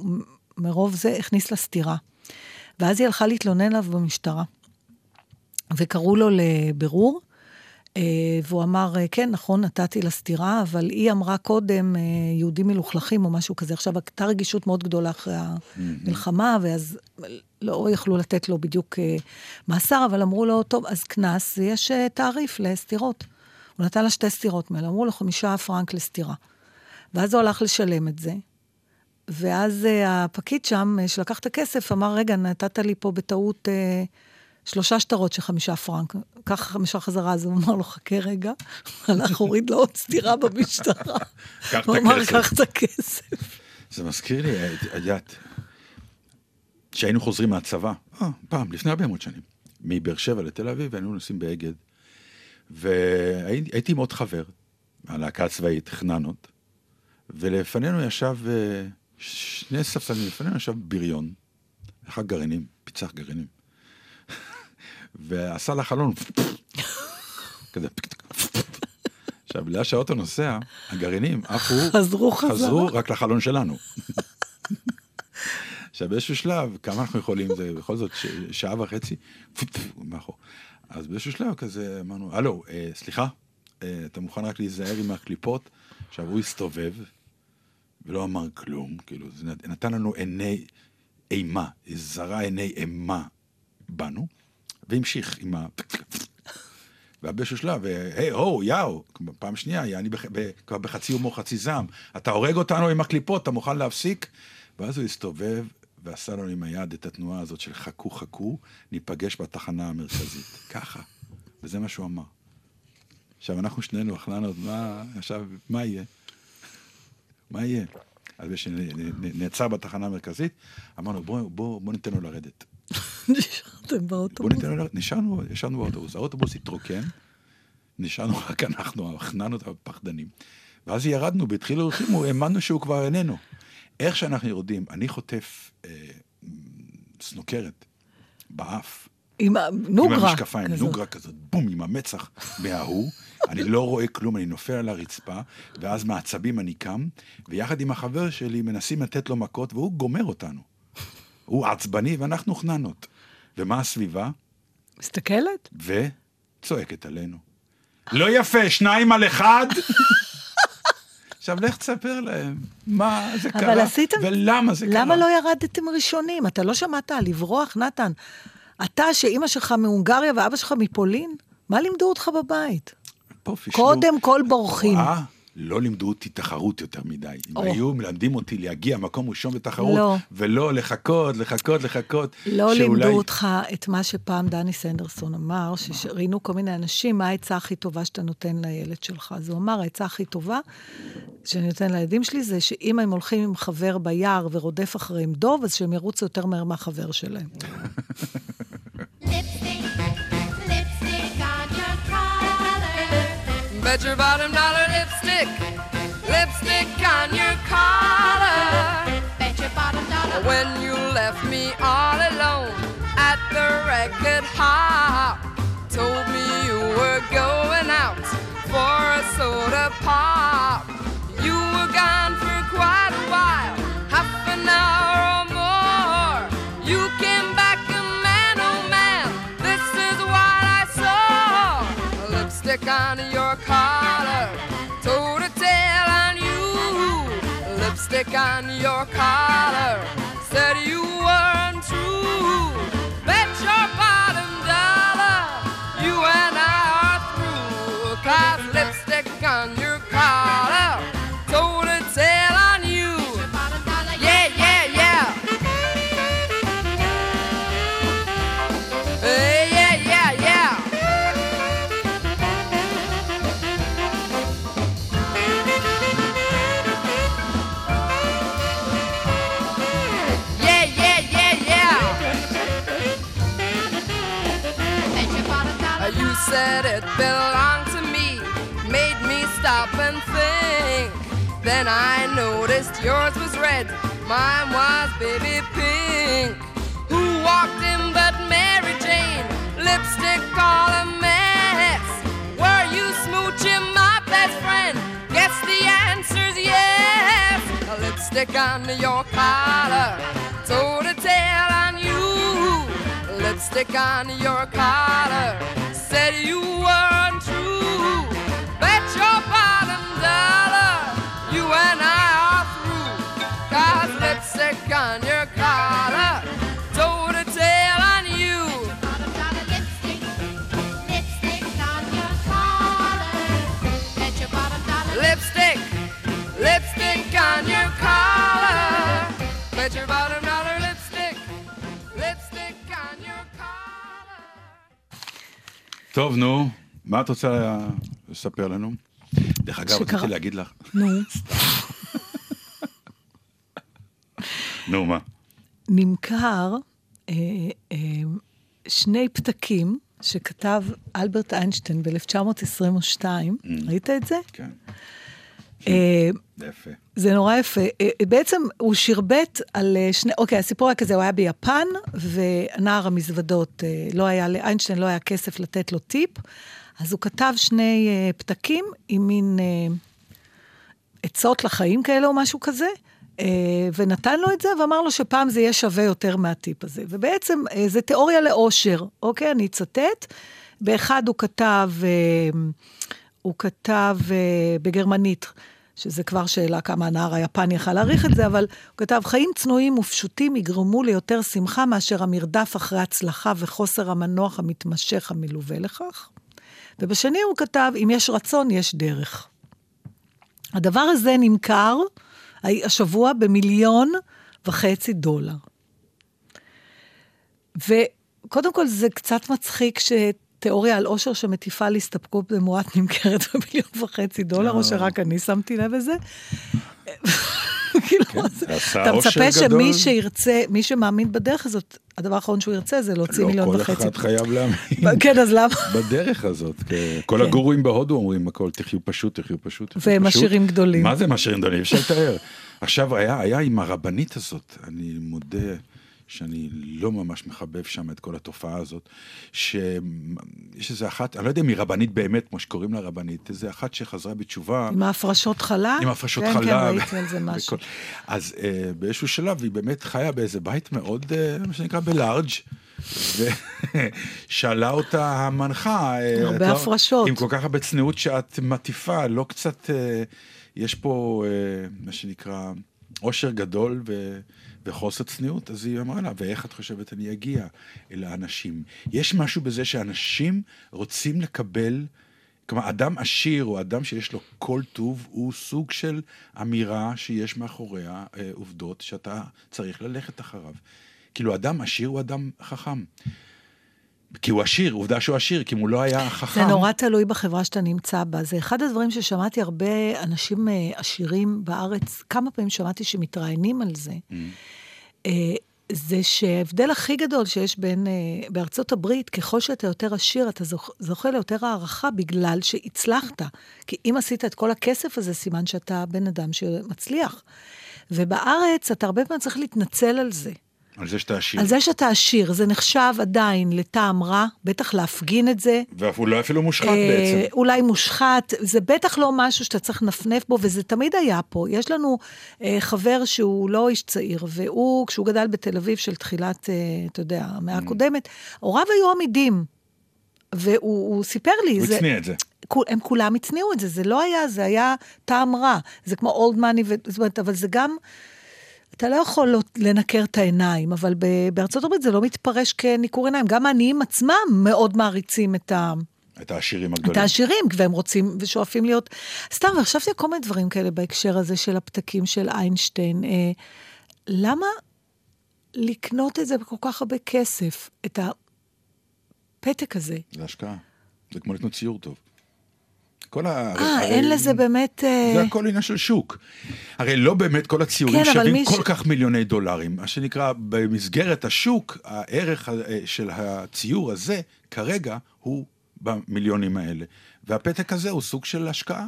מרוב זה הכניס לה סטירה. ואז היא הלכה להתלונן עליו במשטרה. וקראו לו לבירור, והוא אמר, אה, כן, נכון, נתתי לה סטירה, אבל היא אמרה קודם, אה, יהודים מלוכלכים או משהו כזה. עכשיו, הייתה רגישות מאוד גדולה אחרי המלחמה, ואז לא יכלו לתת לו בדיוק אה, מאסר, אבל אמרו לו, טוב, אז קנס, יש אה, תעריף לסטירות. הוא נתן לה שתי סטירות מאלה, אמרו לו חמישה פרנק לסטירה. ואז הוא הלך לשלם את זה, ואז אה, הפקיד שם, אה, שלקח את הכסף, אמר, רגע, נתת לי פה בטעות אה, שלושה שטרות של חמישה פרנק. קח חמישה חזרה, אז הוא אמר לו, חכה רגע. הלך, הוריד לו עוד סטירה במשטרה. הוא אמר. קח את הכסף. זה מזכיר לי, את יודעת, שהיינו חוזרים מהצבא, אה, פעם, לפני הרבה מאוד שנים, מבאר שבע לתל אביב, והיינו נוסעים באגד, והייתי עם עוד חבר, הלהקה הצבאית, חננות, ולפנינו ישב, אה, שני ספסלים לפנינו ישב בריון, אחד גרעינים, פיצח גרעינים. ועשה לחלון, כזה, עכשיו, בגלל שהאוטו נוסע, הגרעינים עפו, חזרו חזרה. חזרו רק לחלון שלנו. עכשיו, באיזשהו שלב, כמה אנחנו יכולים, זה בכל זאת ש- שעה וחצי, מאחור. אז באיזשהו שלב כזה אמרנו, הלו, אה, סליחה, אה, אתה מוכן רק להיזהר עם הקליפות? עכשיו, הוא הסתובב, ולא אמר כלום, כאילו, זה נת- נתן לנו עיני אימה, זרה עיני אימה בנו, והמשיך עם ה... באיזשהו שלב, היי, הו, יאו, פעם שנייה, אני כבר בחצי הומור, חצי זעם, אתה הורג אותנו עם הקליפות, אתה מוכן להפסיק? ואז הוא הסתובב ועשה לנו עם היד את התנועה הזאת של חכו חכו, ניפגש בתחנה המרכזית. ככה. וזה מה שהוא אמר. עכשיו, אנחנו שנינו אז מה, עכשיו, מה יהיה? מה יהיה? אז כשנעצר בתחנה המרכזית, אמרנו, בואו בוא, בוא ניתן לו לרדת. בוא באוטובוס. ניתן לו לרדת. נשארנו, ישבנו באוטובוס, האוטובוס התרוקן, נשארנו רק אנחנו, הכנענו את הפחדנים. ואז ירדנו, בהתחילו הולכים, האמנו שהוא כבר איננו. איך שאנחנו יורדים, אני חוטף אה, סנוקרת באף. עם הנוגרה. עם המשקפיים, כזאת. נוגרה כזאת, בום, עם המצח מההוא. אני לא רואה כלום, אני נופל על הרצפה, ואז מעצבים אני קם, ויחד עם החבר שלי מנסים לתת לו מכות, והוא גומר אותנו. הוא עצבני ואנחנו חננות. ומה הסביבה? מסתכלת? וצועקת עלינו. לא יפה, שניים על אחד? עכשיו, לך תספר להם מה זה קרה, אבל עשיתם... ולמה זה קרה. למה לא ירדתם ראשונים? אתה לא שמעת על לברוח, נתן? אתה, שאימא שלך מהונגריה ואבא שלך מפולין? מה לימדו אותך בבית? פה. קודם כל בורחים. וואה, לא לימדו אותי תחרות יותר מדי. אם. היו מלמדים אותי להגיע מקום ראשון בתחרות, לא. ולא לחכות, לחכות, לחכות. לא שאולי- לימדו אותך את מה שפעם דני סנדרסון אמר, שראיינו כל מיני אנשים, מה העצה הכי טובה שאתה נותן לילד שלך. אז הוא אמר, העצה הכי טובה שאני נותן לילדים שלי, זה שאם הם הולכים עם חבר ביער ורודף אחריהם דוב, אז שהם ירוצו יותר מהר מהחבר שלהם. Bet your bottom dollar lipstick, lipstick on your collar. Bet your bottom dollar. When you left me all alone at the record hop, told me you were going out for a soda pop. You were gone on your collar, mine was baby pink. Who walked in but Mary Jane? Lipstick all a mess. Were you smooching my best friend? Guess the answer's yes. A lipstick on your collar, toe to tail on you. Lipstick on your collar, said you weren't true. טוב, נו, מה את רוצה לספר לנו? דרך אגב, שקרה- רציתי להגיד לך, נו, נו, מה? נמכר אה, אה, שני פתקים שכתב אלברט איינשטיין ב-1922, ראית את זה? כן. אה, יפה. זה נורא יפה. אה, בעצם הוא שירבט על אה, שני, אוקיי, הסיפור היה כזה, הוא היה ביפן, ונער המזוודות, אה, לא היה, לאיינשטיין לא היה כסף לתת לו טיפ, אז הוא כתב שני אה, פתקים עם מין אה, עצות לחיים כאלה או משהו כזה, אה, ונתן לו את זה, ואמר לו שפעם זה יהיה שווה יותר מהטיפ הזה. ובעצם אה, זה תיאוריה לאושר, אוקיי? אני אצטט. באחד הוא כתב, אה, הוא כתב אה, בגרמנית, שזה כבר שאלה כמה הנער היפני יכל להעריך את זה, אבל הוא כתב, חיים צנועים ופשוטים יגרמו ליותר שמחה מאשר המרדף אחרי הצלחה וחוסר המנוח המתמשך המלווה לכך. ובשני הוא כתב, אם יש רצון, יש דרך. הדבר הזה נמכר השבוע במיליון וחצי דולר. וקודם כל, זה קצת מצחיק שתיאוריה על עושר שמטיפה להסתפקות במועט נמכרת במיליון וחצי דולר, או שרק אני שמתי לב לזה. כאילו, כן, אתה מצפה שמי. שירצה, מי שמאמין בדרך הזאת, הדבר האחרון שהוא ירצה זה להוציא מיליון לא, וחצי. כל אחד חייב להאמין כן, אז למה? בדרך הזאת. כן. כל כן. הגורואים בהודו אומרים הכל, תחיו פשוט, תחיו פשוט. והם. עשירים גדולים. מה זה הם עשירים גדולים? אפשר לתאר. עכשיו, היה עם הרבנית הזאת, אני מודה שאני לא ממש מחבב שם את כל התופעה הזאת, שיש איזה אחת, אני לא יודע אם היא רבנית באמת, כמו שקוראים לה רבנית, איזה אחת שחזרה בתשובה. עם ההפרשות חלב? עם הפרשות כן, חלב. כן, ראיתי על זה משהו. וכל- אז אה, באיזשהו שלב היא באמת חיה באיזה בית מאוד, אה, מה שנקרא, בלארג'. ושאלה אותה המנחה, אה, הרבה את לא- הפרשות. עם כל כך הרבה צניעות שאת מטיפה, לא קצת, אה, יש פה אה, מה שנקרא עושר גדול ו... וחוסר צניעות, אז היא אמרה לה, ואיך את חושבת אני אגיע אל האנשים? יש משהו בזה שאנשים רוצים לקבל כלומר, אדם עשיר או אדם שיש לו כל טוב, הוא סוג של אמירה שיש מאחוריה אה, עובדות שאתה צריך ללכת אחריו. כאילו, אדם עשיר הוא אדם חכם. כי הוא עשיר, עובדה שהוא עשיר, כי אם הוא לא היה חכם... זה נורא תלוי בחברה שאתה נמצא בה. זה אחד הדברים ששמעתי הרבה אנשים אה, עשירים בארץ, כמה פעמים שמעתי שמתראיינים על זה. אה, זה שההבדל הכי גדול שיש בין, אה, בארצות הברית, ככל שאתה יותר עשיר, אתה זוכ, זוכה ליותר הערכה בגלל שהצלחת. כי אם עשית את כל הכסף הזה, סימן שאתה בן אדם שמצליח. ובארץ, אתה הרבה פעמים צריך להתנצל על זה. על זה שאתה עשיר. על זה שאתה עשיר, זה נחשב עדיין לטעם רע, בטח להפגין את זה. והוא לא אפילו מושחת אה, בעצם. אולי מושחת, זה בטח לא משהו שאתה צריך לנפנף בו, וזה תמיד היה פה. יש לנו אה, חבר שהוא לא איש צעיר, והוא, כשהוא גדל בתל אביב של תחילת, אה, אתה יודע, המאה Mm. הקודמת, הוריו היו עמידים. והוא הוא סיפר לי, הוא הצניע את זה. הם כולם הצניעו את זה, זה לא היה, זה היה טעם רע. זה כמו אולד מאני, זאת אומרת, אבל זה גם, אתה לא יכול לא- לנקר את העיניים, אבל בארצות הברית זה לא מתפרש כניקור עיניים. גם העניים עצמם מאוד מעריצים את ה... את העשירים את הגדולים. העשירים, והם רוצים ושואפים להיות... סתם, וחשבתי על כל מיני דברים כאלה בהקשר הזה של הפתקים של איינשטיין. אה, למה לקנות את זה בכל כך הרבה כסף, את הפתק הזה? זה השקעה. זה כמו לקנות ציור טוב. כל ה... אה, אין לזה באמת... אה, זה הכל עניין של שוק. הרי לא באמת כל הציורים כן, שווים כל ש- כך מיליוני דולרים. מה שנקרא, במסגרת השוק, הערך ה- של הציור הזה, כרגע, הוא במיליונים האלה. והפתק הזה הוא סוג של השקעה.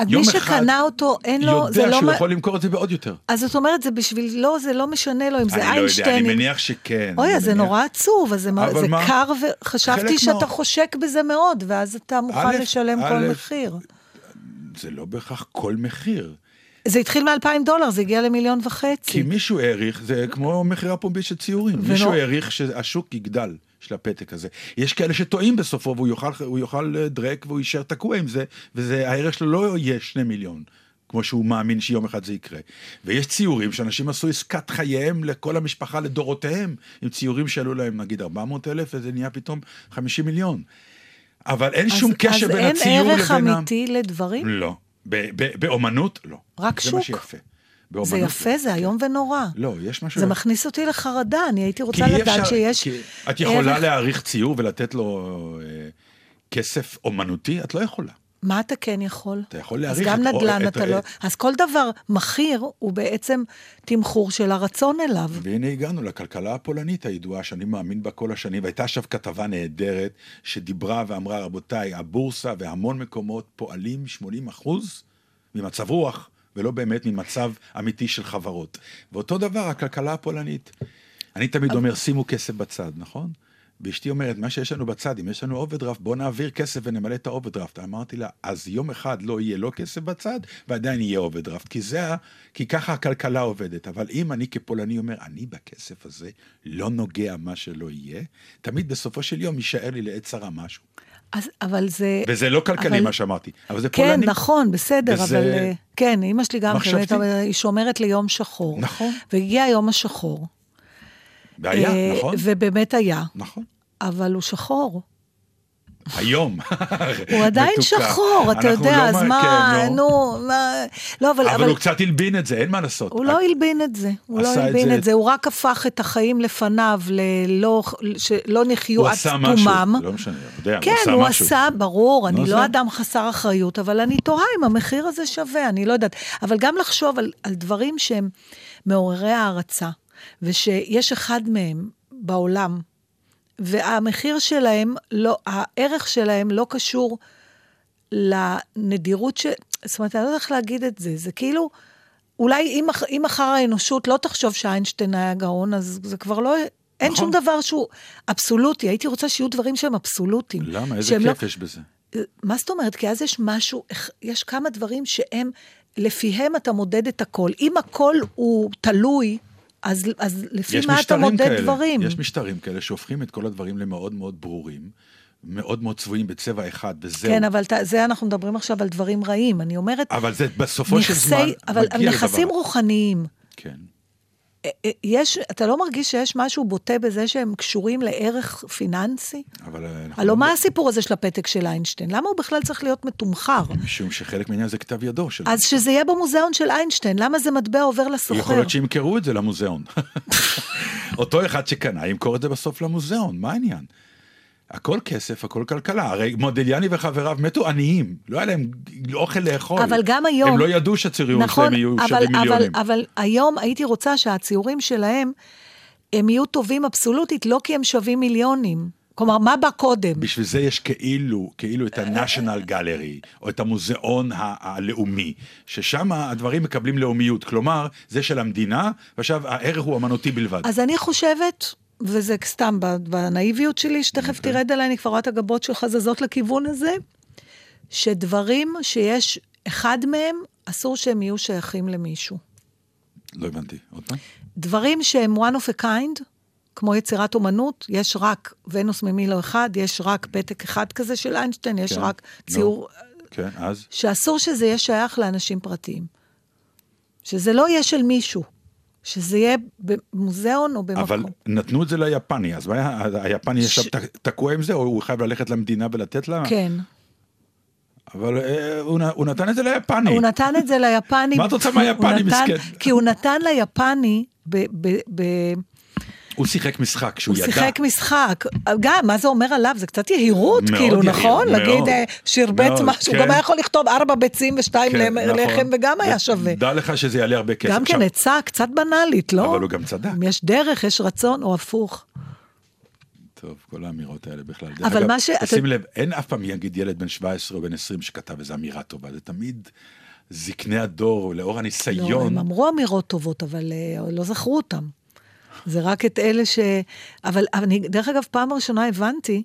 אז מי שקנה אותו, אין לו... יודע לא... שהוא מה- יכול למכור את זה בעוד יותר. אז זאת אומרת, זה בשביל... לא, זה לא משנה לו אם זה אני לא יודע, איינשטיין. אני מניח שכן. אוי, זה מניח. נורא עצוב, זה מה- זה? קר, וחשבתי שאתה מה- חושק בזה מאוד, ואז אתה מוכן א', לשלם כל א', מחיר. זה לא בהכרח כל מחיר. זה התחיל מ-2,000 דולר, זה הגיע למיליון וחצי. כי מישהו העריך, זה כמו מכירה פומבית של ציורים, מישהו העריך שהשוק יגדל של הפתק הזה. יש כאלה שטועים בסופו והוא יאכל, יאכל אה, דרק והוא יישאר תקוע עם זה, והערך שלו לא יהיה שני מיליון. כמו שהוא מאמין שיום אחד זה יקרה. ויש ציורים שאנשים עשו עסקת חייהם לכל המשפחה לדורותיהם, עם ציורים שעלו להם נגיד 400 אלף וזה נהיה פתאום 50 מיליון. אבל אין שום אז- קשר בין הציור לבין... אז אין ערך אמיתי לדברים? לא. באומנות, לא. רק זה מה שוק. שיפה. באומנות, זה יפה, זה איום ונורא. לא, יש משהו... זה מכניס אותי לחרדה, אני הייתי רוצה לדעת אפשר- שיש... את יכולה להעריך ציור ולתת לו אה, כסף אומנותי? את לא יכולה. מה אתה כן יכול? אתה יכול אז להעריך גם את- נדל"ן את- אתה לא... אז כל דבר מכיר הוא בעצם תמחור של הרצון אליו. והנה הגענו לכלכלה הפולנית הידועה, שאני מאמין בה כל השנים, והייתה עכשיו כתבה נהדרת, שדיברה ואמרה, רבותיי, הבורסה והמון מקומות פועלים 80 אחוז ממצב רוח, ולא באמת ממצב אמיתי של חברות. ואותו דבר הכלכלה הפולנית. אני תמיד אומר, שימו כסף בצד, נכון? ואשתי אומרת, מה שיש לנו בצד, אם יש לנו אוברדרפט, בוא נעביר כסף ונמלא את האוברדרפט. אמרתי לה, אז יום אחד לא יהיה לא כסף בצד, ועדיין יהיה אוברדרפט, כי זה, ה- כי ככה הכלכלה עובדת. אבל אם אני כפולני אומר, אני בכסף הזה לא נוגע מה שלא יהיה, תמיד בסופו של יום יישאר לי לעת צרה משהו. אז, אבל זה... וזה לא כלכלי אבל- מה שאמרתי, אבל זה כן, פולני. נכון, בסדר, וזה- אבל... אה, כן, אימא שלי גם. באמת, היא שומרת ליום שחור. נכון. והגיע היום השחור. והיה, אה, נכון? ובאמת היה, נכון. אבל הוא שחור. היום. הוא עדיין. שחור, אתה יודע, לא אז מה- כן, נו. לא, אבל... אבל הוא קצת הלבין את זה, אין מה לעשות. הוא לא הלבין את זה, הוא לא הלבין את זה, הוא רק הפך את החיים לפניו ללא, שלא נחיו הוא עד עשה משהו, תומם. לא משנה, יודע, כן, הוא הוא עשה משהו. עשה, ברור, אני לא אדם חסר אחריות, אבל אני תוהה אם המחיר הזה שווה, אני לא יודעת. אבל גם לחשוב על דברים שהם מעוררי הערצה, ושיש אחד מהם בעולם, והמחיר שלהם, לא, הערך שלהם לא קשור לנדירות ש... זאת אומרת, אני לא יודעת איך להגיד את זה, זה כאילו, אולי אם, אם מחר האנושות לא תחשוב שאיינשטיין היה גאון, אז זה כבר לא... אין נכון. שום דבר שהוא אבסולוטי, הייתי רוצה שיהיו דברים שהם אבסולוטיים. למה? איזה שהם לא- כיף יש בזה. מה זאת אומרת? כי אז יש משהו, יש כמה דברים שהם, לפיהם אתה מודד את הכל. אם הכל הוא תלוי, אז, אז לפי מה אתה מודד כאלה, דברים? יש משטרים כאלה שהופכים את כל הדברים למאוד מאוד ברורים, מאוד מאוד צבועים בצבע אחד, וזהו. כן, אבל ת- זה אנחנו מדברים עכשיו על דברים רעים. אני אומרת, אבל זה בסופו של נכסי, זמן אבל מגיע נכסים לדבר. רוחניים, כן. אה, אה, יש, אתה לא מרגיש שיש משהו בוטה בזה שהם קשורים לערך פיננסי? אבל... אה, אנחנו הלוא לא- מה הסיפור הזה של הפתק של איינשטיין? למה הוא בכלל צריך להיות מתומחר? משום שחלק מהעניין זה כתב ידו של... אז שזה יהיה במוזיאון של איינשטיין, למה זה מטבע עובר יכול לסוחר? להיות שימכרו את זה למוזיאון. אותו אחד שקנה ימכור את זה בסוף למוזיאון, מה העניין? הכל כסף, הכל כלכלה. הרי מודיליאני וחבריו מתו עניים, לא היה להם אוכל לאכול. אבל גם היום... הם לא ידעו שהציורים נכון, שלהם יהיו אבל, שווים אבל, מיליונים. אבל היום הייתי רוצה שהציורים שלהם, הם יהיו טובים אבסולוטית, לא כי הם שווים מיליונים. כלומר, מה בא קודם? בשביל זה יש כאילו, כאילו את ה-National Gallery, או את המוזיאון ה- הלאומי, ששם הדברים מקבלים לאומיות. כלומר, זה של המדינה, ועכשיו הערך הוא אמנותי בלבד. אז אני חושבת, וזה סתם בנאיביות שלי, שתכף אוקיי. תרד עליי, אני כבר רואה את הגבות שלך זזות לכיוון הזה, שדברים שיש, אחד מהם, אסור שהם יהיו שייכים למישהו. לא הבנתי, עוד פעם? דברים שהם one of a kind, כמו יצירת אומנות, יש רק ונוס ממילו אחד, יש רק פתק אחד כזה של איינשטיין, יש כן. רק. ציור, כן, אז? שאסור שזה יהיה שייך לאנשים פרטיים. שזה לא יהיה של מישהו, שזה יהיה במוזיאון או במקום. אבל נתנו את זה ליפני, אז מה היפני ש- ישב ת- תקוע עם זה, או הוא חייב ללכת למדינה ולתת לה? כן. אבל אה, הוא, הוא נתן את זה ליפני. הוא נתן את זה ליפני. מה את רוצה מהיפני, מסכן? כי הוא נתן ליפני, ב, ב, ב, הוא שיחק משחק שהוא הוא ידע. שיחק משחק. גם, מה זה אומר עליו? זה קצת יהירות, כאילו, נכון? להגיד, אה, מאוד, משהו, כן. גם היה יכול לכתוב ארבע ביצים ושתיים כן, נכון. לחם, וגם היה שווה. דע לך שזה יעלה הרבה כסף. גם כן עצה קצת בנאלית, לא? אבל הוא גם צדק. אם יש דרך, יש רצון, או הפוך. טוב, כל האמירות האלה בכלל. אבל אגב, מה ש- שים לב, אין אף פעם יגיד ילד בן 17 או בן 20 שכתב איזו אמירה טובה, זה תמיד זקני הדור, לאור לא, הניסיון. הם אמרו אמירות טובות, אבל אה, לא זכרו אותם. זה רק את אלה ש... אבל אבל אני, דרך אגב, פעם ראשונה הבנתי...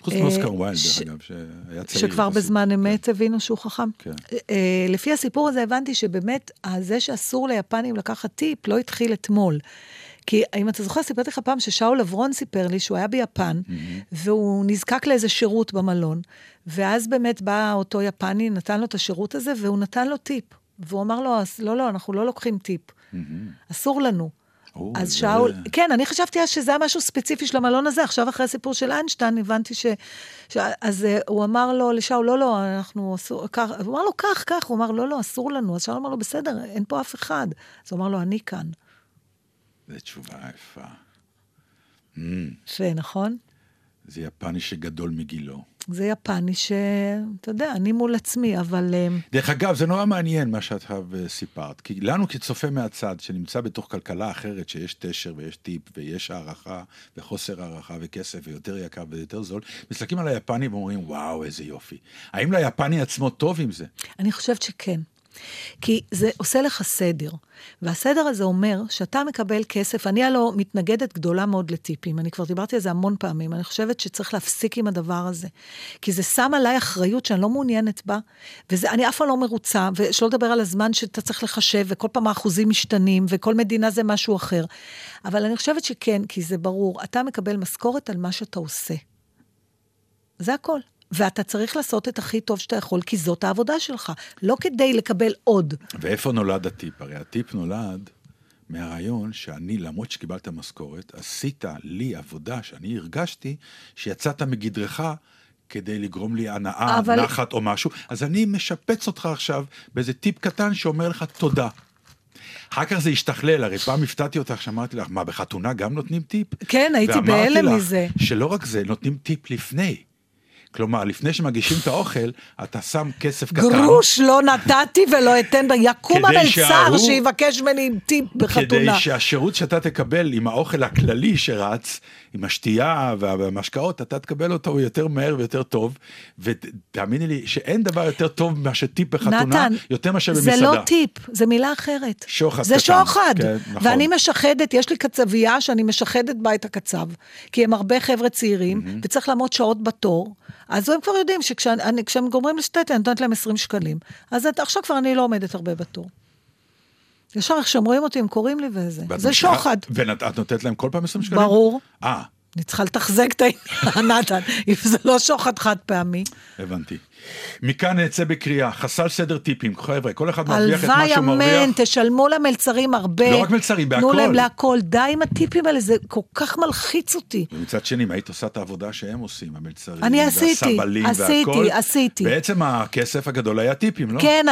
חוץ אה, מאוסקר ויילד, ש- דרך אגב, שהיה צעיר. שכבר יחסית. בזמן אמת הבינו שהוא חכם. כן. אה, לפי הסיפור הזה הבנתי שבאמת, זה שאסור ליפנים לקחת טיפ לא התחיל אתמול. כי אם אתה זוכר, סיפרתי לך פעם ששאול אברון סיפר לי שהוא היה ביפן, והוא נזקק לאיזה שירות במלון, ואז באמת בא אותו יפני, נתן לו את השירות הזה, והוא נתן לו טיפ. והוא אמר לו, "אז לא, לא, אנחנו לא לוקחים טיפ. אסור לנו. או, אז זה- שאול, כן, אני חשבתי אז שזה היה משהו ספציפי של המלון הזה, עכשיו אחרי הסיפור של איינשטיין, הבנתי ש... ש... אז uh, הוא אמר לו, לשאול, לא, לא, אנחנו אסור, כך, הוא אמר לו, כך, כך, הוא אמר, לא, לא, אסור לנו. אז שאול אמר לו, בסדר, אין פה אף אחד. אז הוא אמר לו, אני כאן. זו תשובה יפה. יפה, נכון? זה יפני שגדול מגילו. זה יפני ש... אתה יודע, אני מול עצמי, אבל... אה, דרך אגב, זה נורא מעניין מה שאת אה, סיפרת, כי לנו כצופה מהצד, שנמצא בתוך כלכלה אחרת, שיש תשר ויש טיפ ויש הערכה וחוסר הערכה וכסף ויותר יקר ויותר זול, מסתכלים על היפני ואומרים, וואו, איזה יופי. האם ליפני עצמו טוב עם זה? אני חושבת שכן. כי זה עושה לך סדר. והסדר הזה אומר שאתה מקבל כסף, אני הלא מתנגדת גדולה מאוד לטיפים, אני כבר דיברתי על זה המון פעמים, אני חושבת שצריך להפסיק עם הדבר הזה. כי זה שם עליי אחריות שאני לא מעוניינת בה, ואני אף פעם לא מרוצה, ושלא לדבר על הזמן שאתה צריך לחשב, וכל פעם האחוזים משתנים, וכל מדינה זה משהו אחר. אבל אני חושבת שכן, כי זה ברור, אתה מקבל משכורת על מה שאתה עושה. זה הכל. ואתה צריך לעשות את הכי טוב שאתה יכול, כי זאת העבודה שלך, לא כדי לקבל עוד. ואיפה נולד הטיפ? הרי הטיפ נולד מהרעיון שאני, למרות שקיבלת משכורת, עשית לי עבודה שאני הרגשתי שיצאת מגדרך כדי לגרום לי הנאה, אבל- נחת או משהו, אז אני משפץ אותך עכשיו באיזה טיפ קטן שאומר לך תודה. אחר כך זה השתכלל, הרי פעם הפתעתי אותך שאמרתי לך, מה, בחתונה גם נותנים טיפ? כן, הייתי ואמרתי בהלם לך מזה. שלא רק זה, נותנים טיפ לפני. כלומר, לפני שמגישים את האוכל, אתה שם כסף קטן. גרוש לא נתתי ולא אתן. יקום כדי המלצר שיבקש ממני טיפ כדי בחתונה. שהשירות שאתה תקבל עם האוכל הכללי שרץ, עם השתייה וה- והמשקאות, אתה תקבל אותו יותר מהר ויותר טוב. ותאמיני לי שאין דבר יותר טוב מאשר טיפ בחתונה, נתן, יותר מאשר זה במסעדה. לא טיפ, זה מילה אחרת. שוחד זה קטן, שוחד. כן, נכון. ואני משחדת, יש לי קצבייה שאני משחדת בה את הקצב, כי הם הרבה חבר'ה צעירים, וצריך לעמוד שעות בתור. אז הם כבר יודעים שכשהם גומרים לשתת, אני נותנת להם 20 שקלים. אז את- עכשיו כבר אני לא עומדת הרבה בתור. ישר איך שאומרים אותי, הם קוראים לי וזה. זה שוחד. ואת את נותנת להם כל פעם 20 שקלים? ברור. אה, אני צריכה לתחזק את העניין, נתן, אם זה לא שוחד חד פעמי. הבנתי. מכאן נצא בקריאה, חסל סדר טיפים, חבר'ה, כל אחד מרוויח את מה הלוואי שהוא אמן, מרוויח. תשלמו למלצרים הרבה. לא רק מלצרים, תנו בהכל. להם להכל, די עם הטיפים האלה, זה כל כך מלחיץ אותי. ומצד שני, אם היית עושה את העבודה שהם עושים, המלצרים, אני עשיתי, והסבלים עשיתי, והכל, עשיתי. בעצם הכסף הגדול היה טיפים, לא? כן,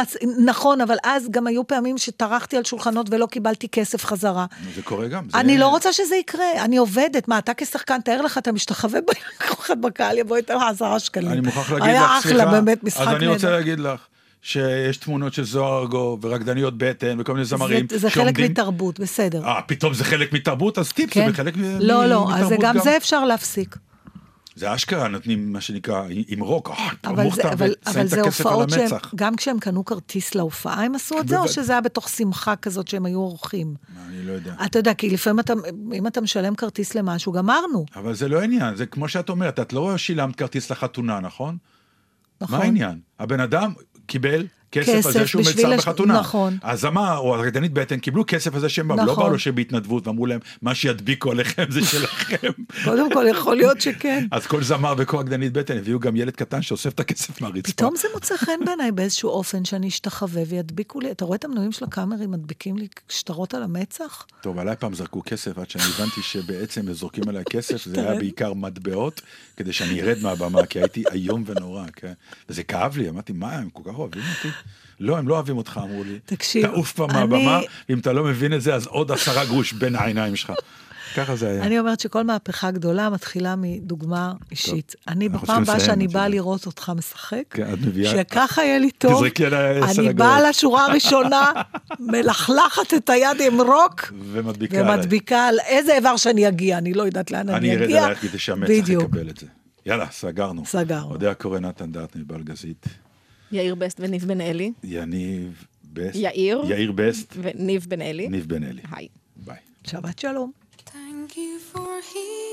נכון, אבל אז גם היו פעמים שטרחתי על שולחנות ולא קיבלתי כסף חזרה. זה קורה גם. זה- אני לא רוצה שזה יקרה, אני עובדת. מה, אתה כשחקן, תאר לך, אתה משתחווה בקהל, יבוא איתך עשרה שקלים. אני מוכרח להגיד לך, סליחה, באמת, משחק אז אני רוצה נהדר. להגיד לך, שיש תמונות של זוהר ארגוב ורקדניות בטן וכל מיני זמרים זה- זה חלק שעומדים- מתרבות, בסדר. אה, פתאום זה חלק מתרבות? אז טיפ כן. זה חלק מ- לא, מ- לא, אז זה מתרבות גם זה אפשר להפסיק. זה אשכרה נותנים מה שנקרא עם רוק, אה, אבל, זה, אבל, אבל זה הופעות שהם. גם כשהם קנו כרטיס להופעה, הם עשו את זה, או. שזה היה בתוך שמחה כזאת שהם היו עורכים? אני לא יודע. אתה יודע, כי לפעמים אתה, אם אתה משלם כרטיס למשהו, גמרנו. אבל זה לא העניין, זה כמו שאת אומרת, את לא שילמת כרטיס לחתונה, נכון? נכון. מה העניין? הבן אדם קיבל כסף על זה שהוא מלצר לש- בחתונה. נכון. הזמר או הרקדנית בטן קיבלו כסף על זה שהם לא נכון. באו לו שבהתנדבות ואמרו להם, מה שידביקו עליכם זה שלכם. קודם כל, יכול להיות שכן. אז כל זמר וכל רקדנית בטן הביאו גם ילד קטן שאוסף את הכסף מהרצפה. פתאום זה מוצא חן בעיניי באיזשהו אופן שאני אשתחווה וידביקו לי, אתה רואה את המנויים של הקאמרי מדביקים לי שטרות על המצח? טוב, עליי פעם זרקו כסף עד שאני הבנתי שבעצם זורקים עליי כסף, זה היה שטרן. בעיקר מטבעות, כדי שאני ארד מהבמה, כי הייתי איום ונורא, כן? וזה כאב לי, אמרתי, מה, הם כל כך אוהבים אותי? לא, הם לא אוהבים אותך, אמרו לי. תקשיב, תעוף כבר אני- מהבמה, ואם אתה לא מבין את זה, אז עוד עשרה גרוש בין העיניים שלך. ככה זה היה. אני אומרת שכל מהפכה גדולה מתחילה מדוגמה אישית. אני בפעם הבאה שאני באה. לראות אותך משחק, כן, שככה יהיה לי טוב, תזרקי עשר אני. באה לשורה הראשונה, מלכלכת את היד עם רוק, ומדביקה על איזה איבר שאני אגיע, אני לא יודעת לאן אני אני ארד אגיע. עלייך כדי שהמצח. יקבל את זה. יאללה, סגרנו. סגרנו. אודה הקורא נתן דטנר בלגזית. יאיר בסט וניב בן אלי. יניב בסט. יאיר. יאיר בסט. וניב בן אלי. ניב בן אלי. היי. ביי. שבת שלום. Thank you for hearing.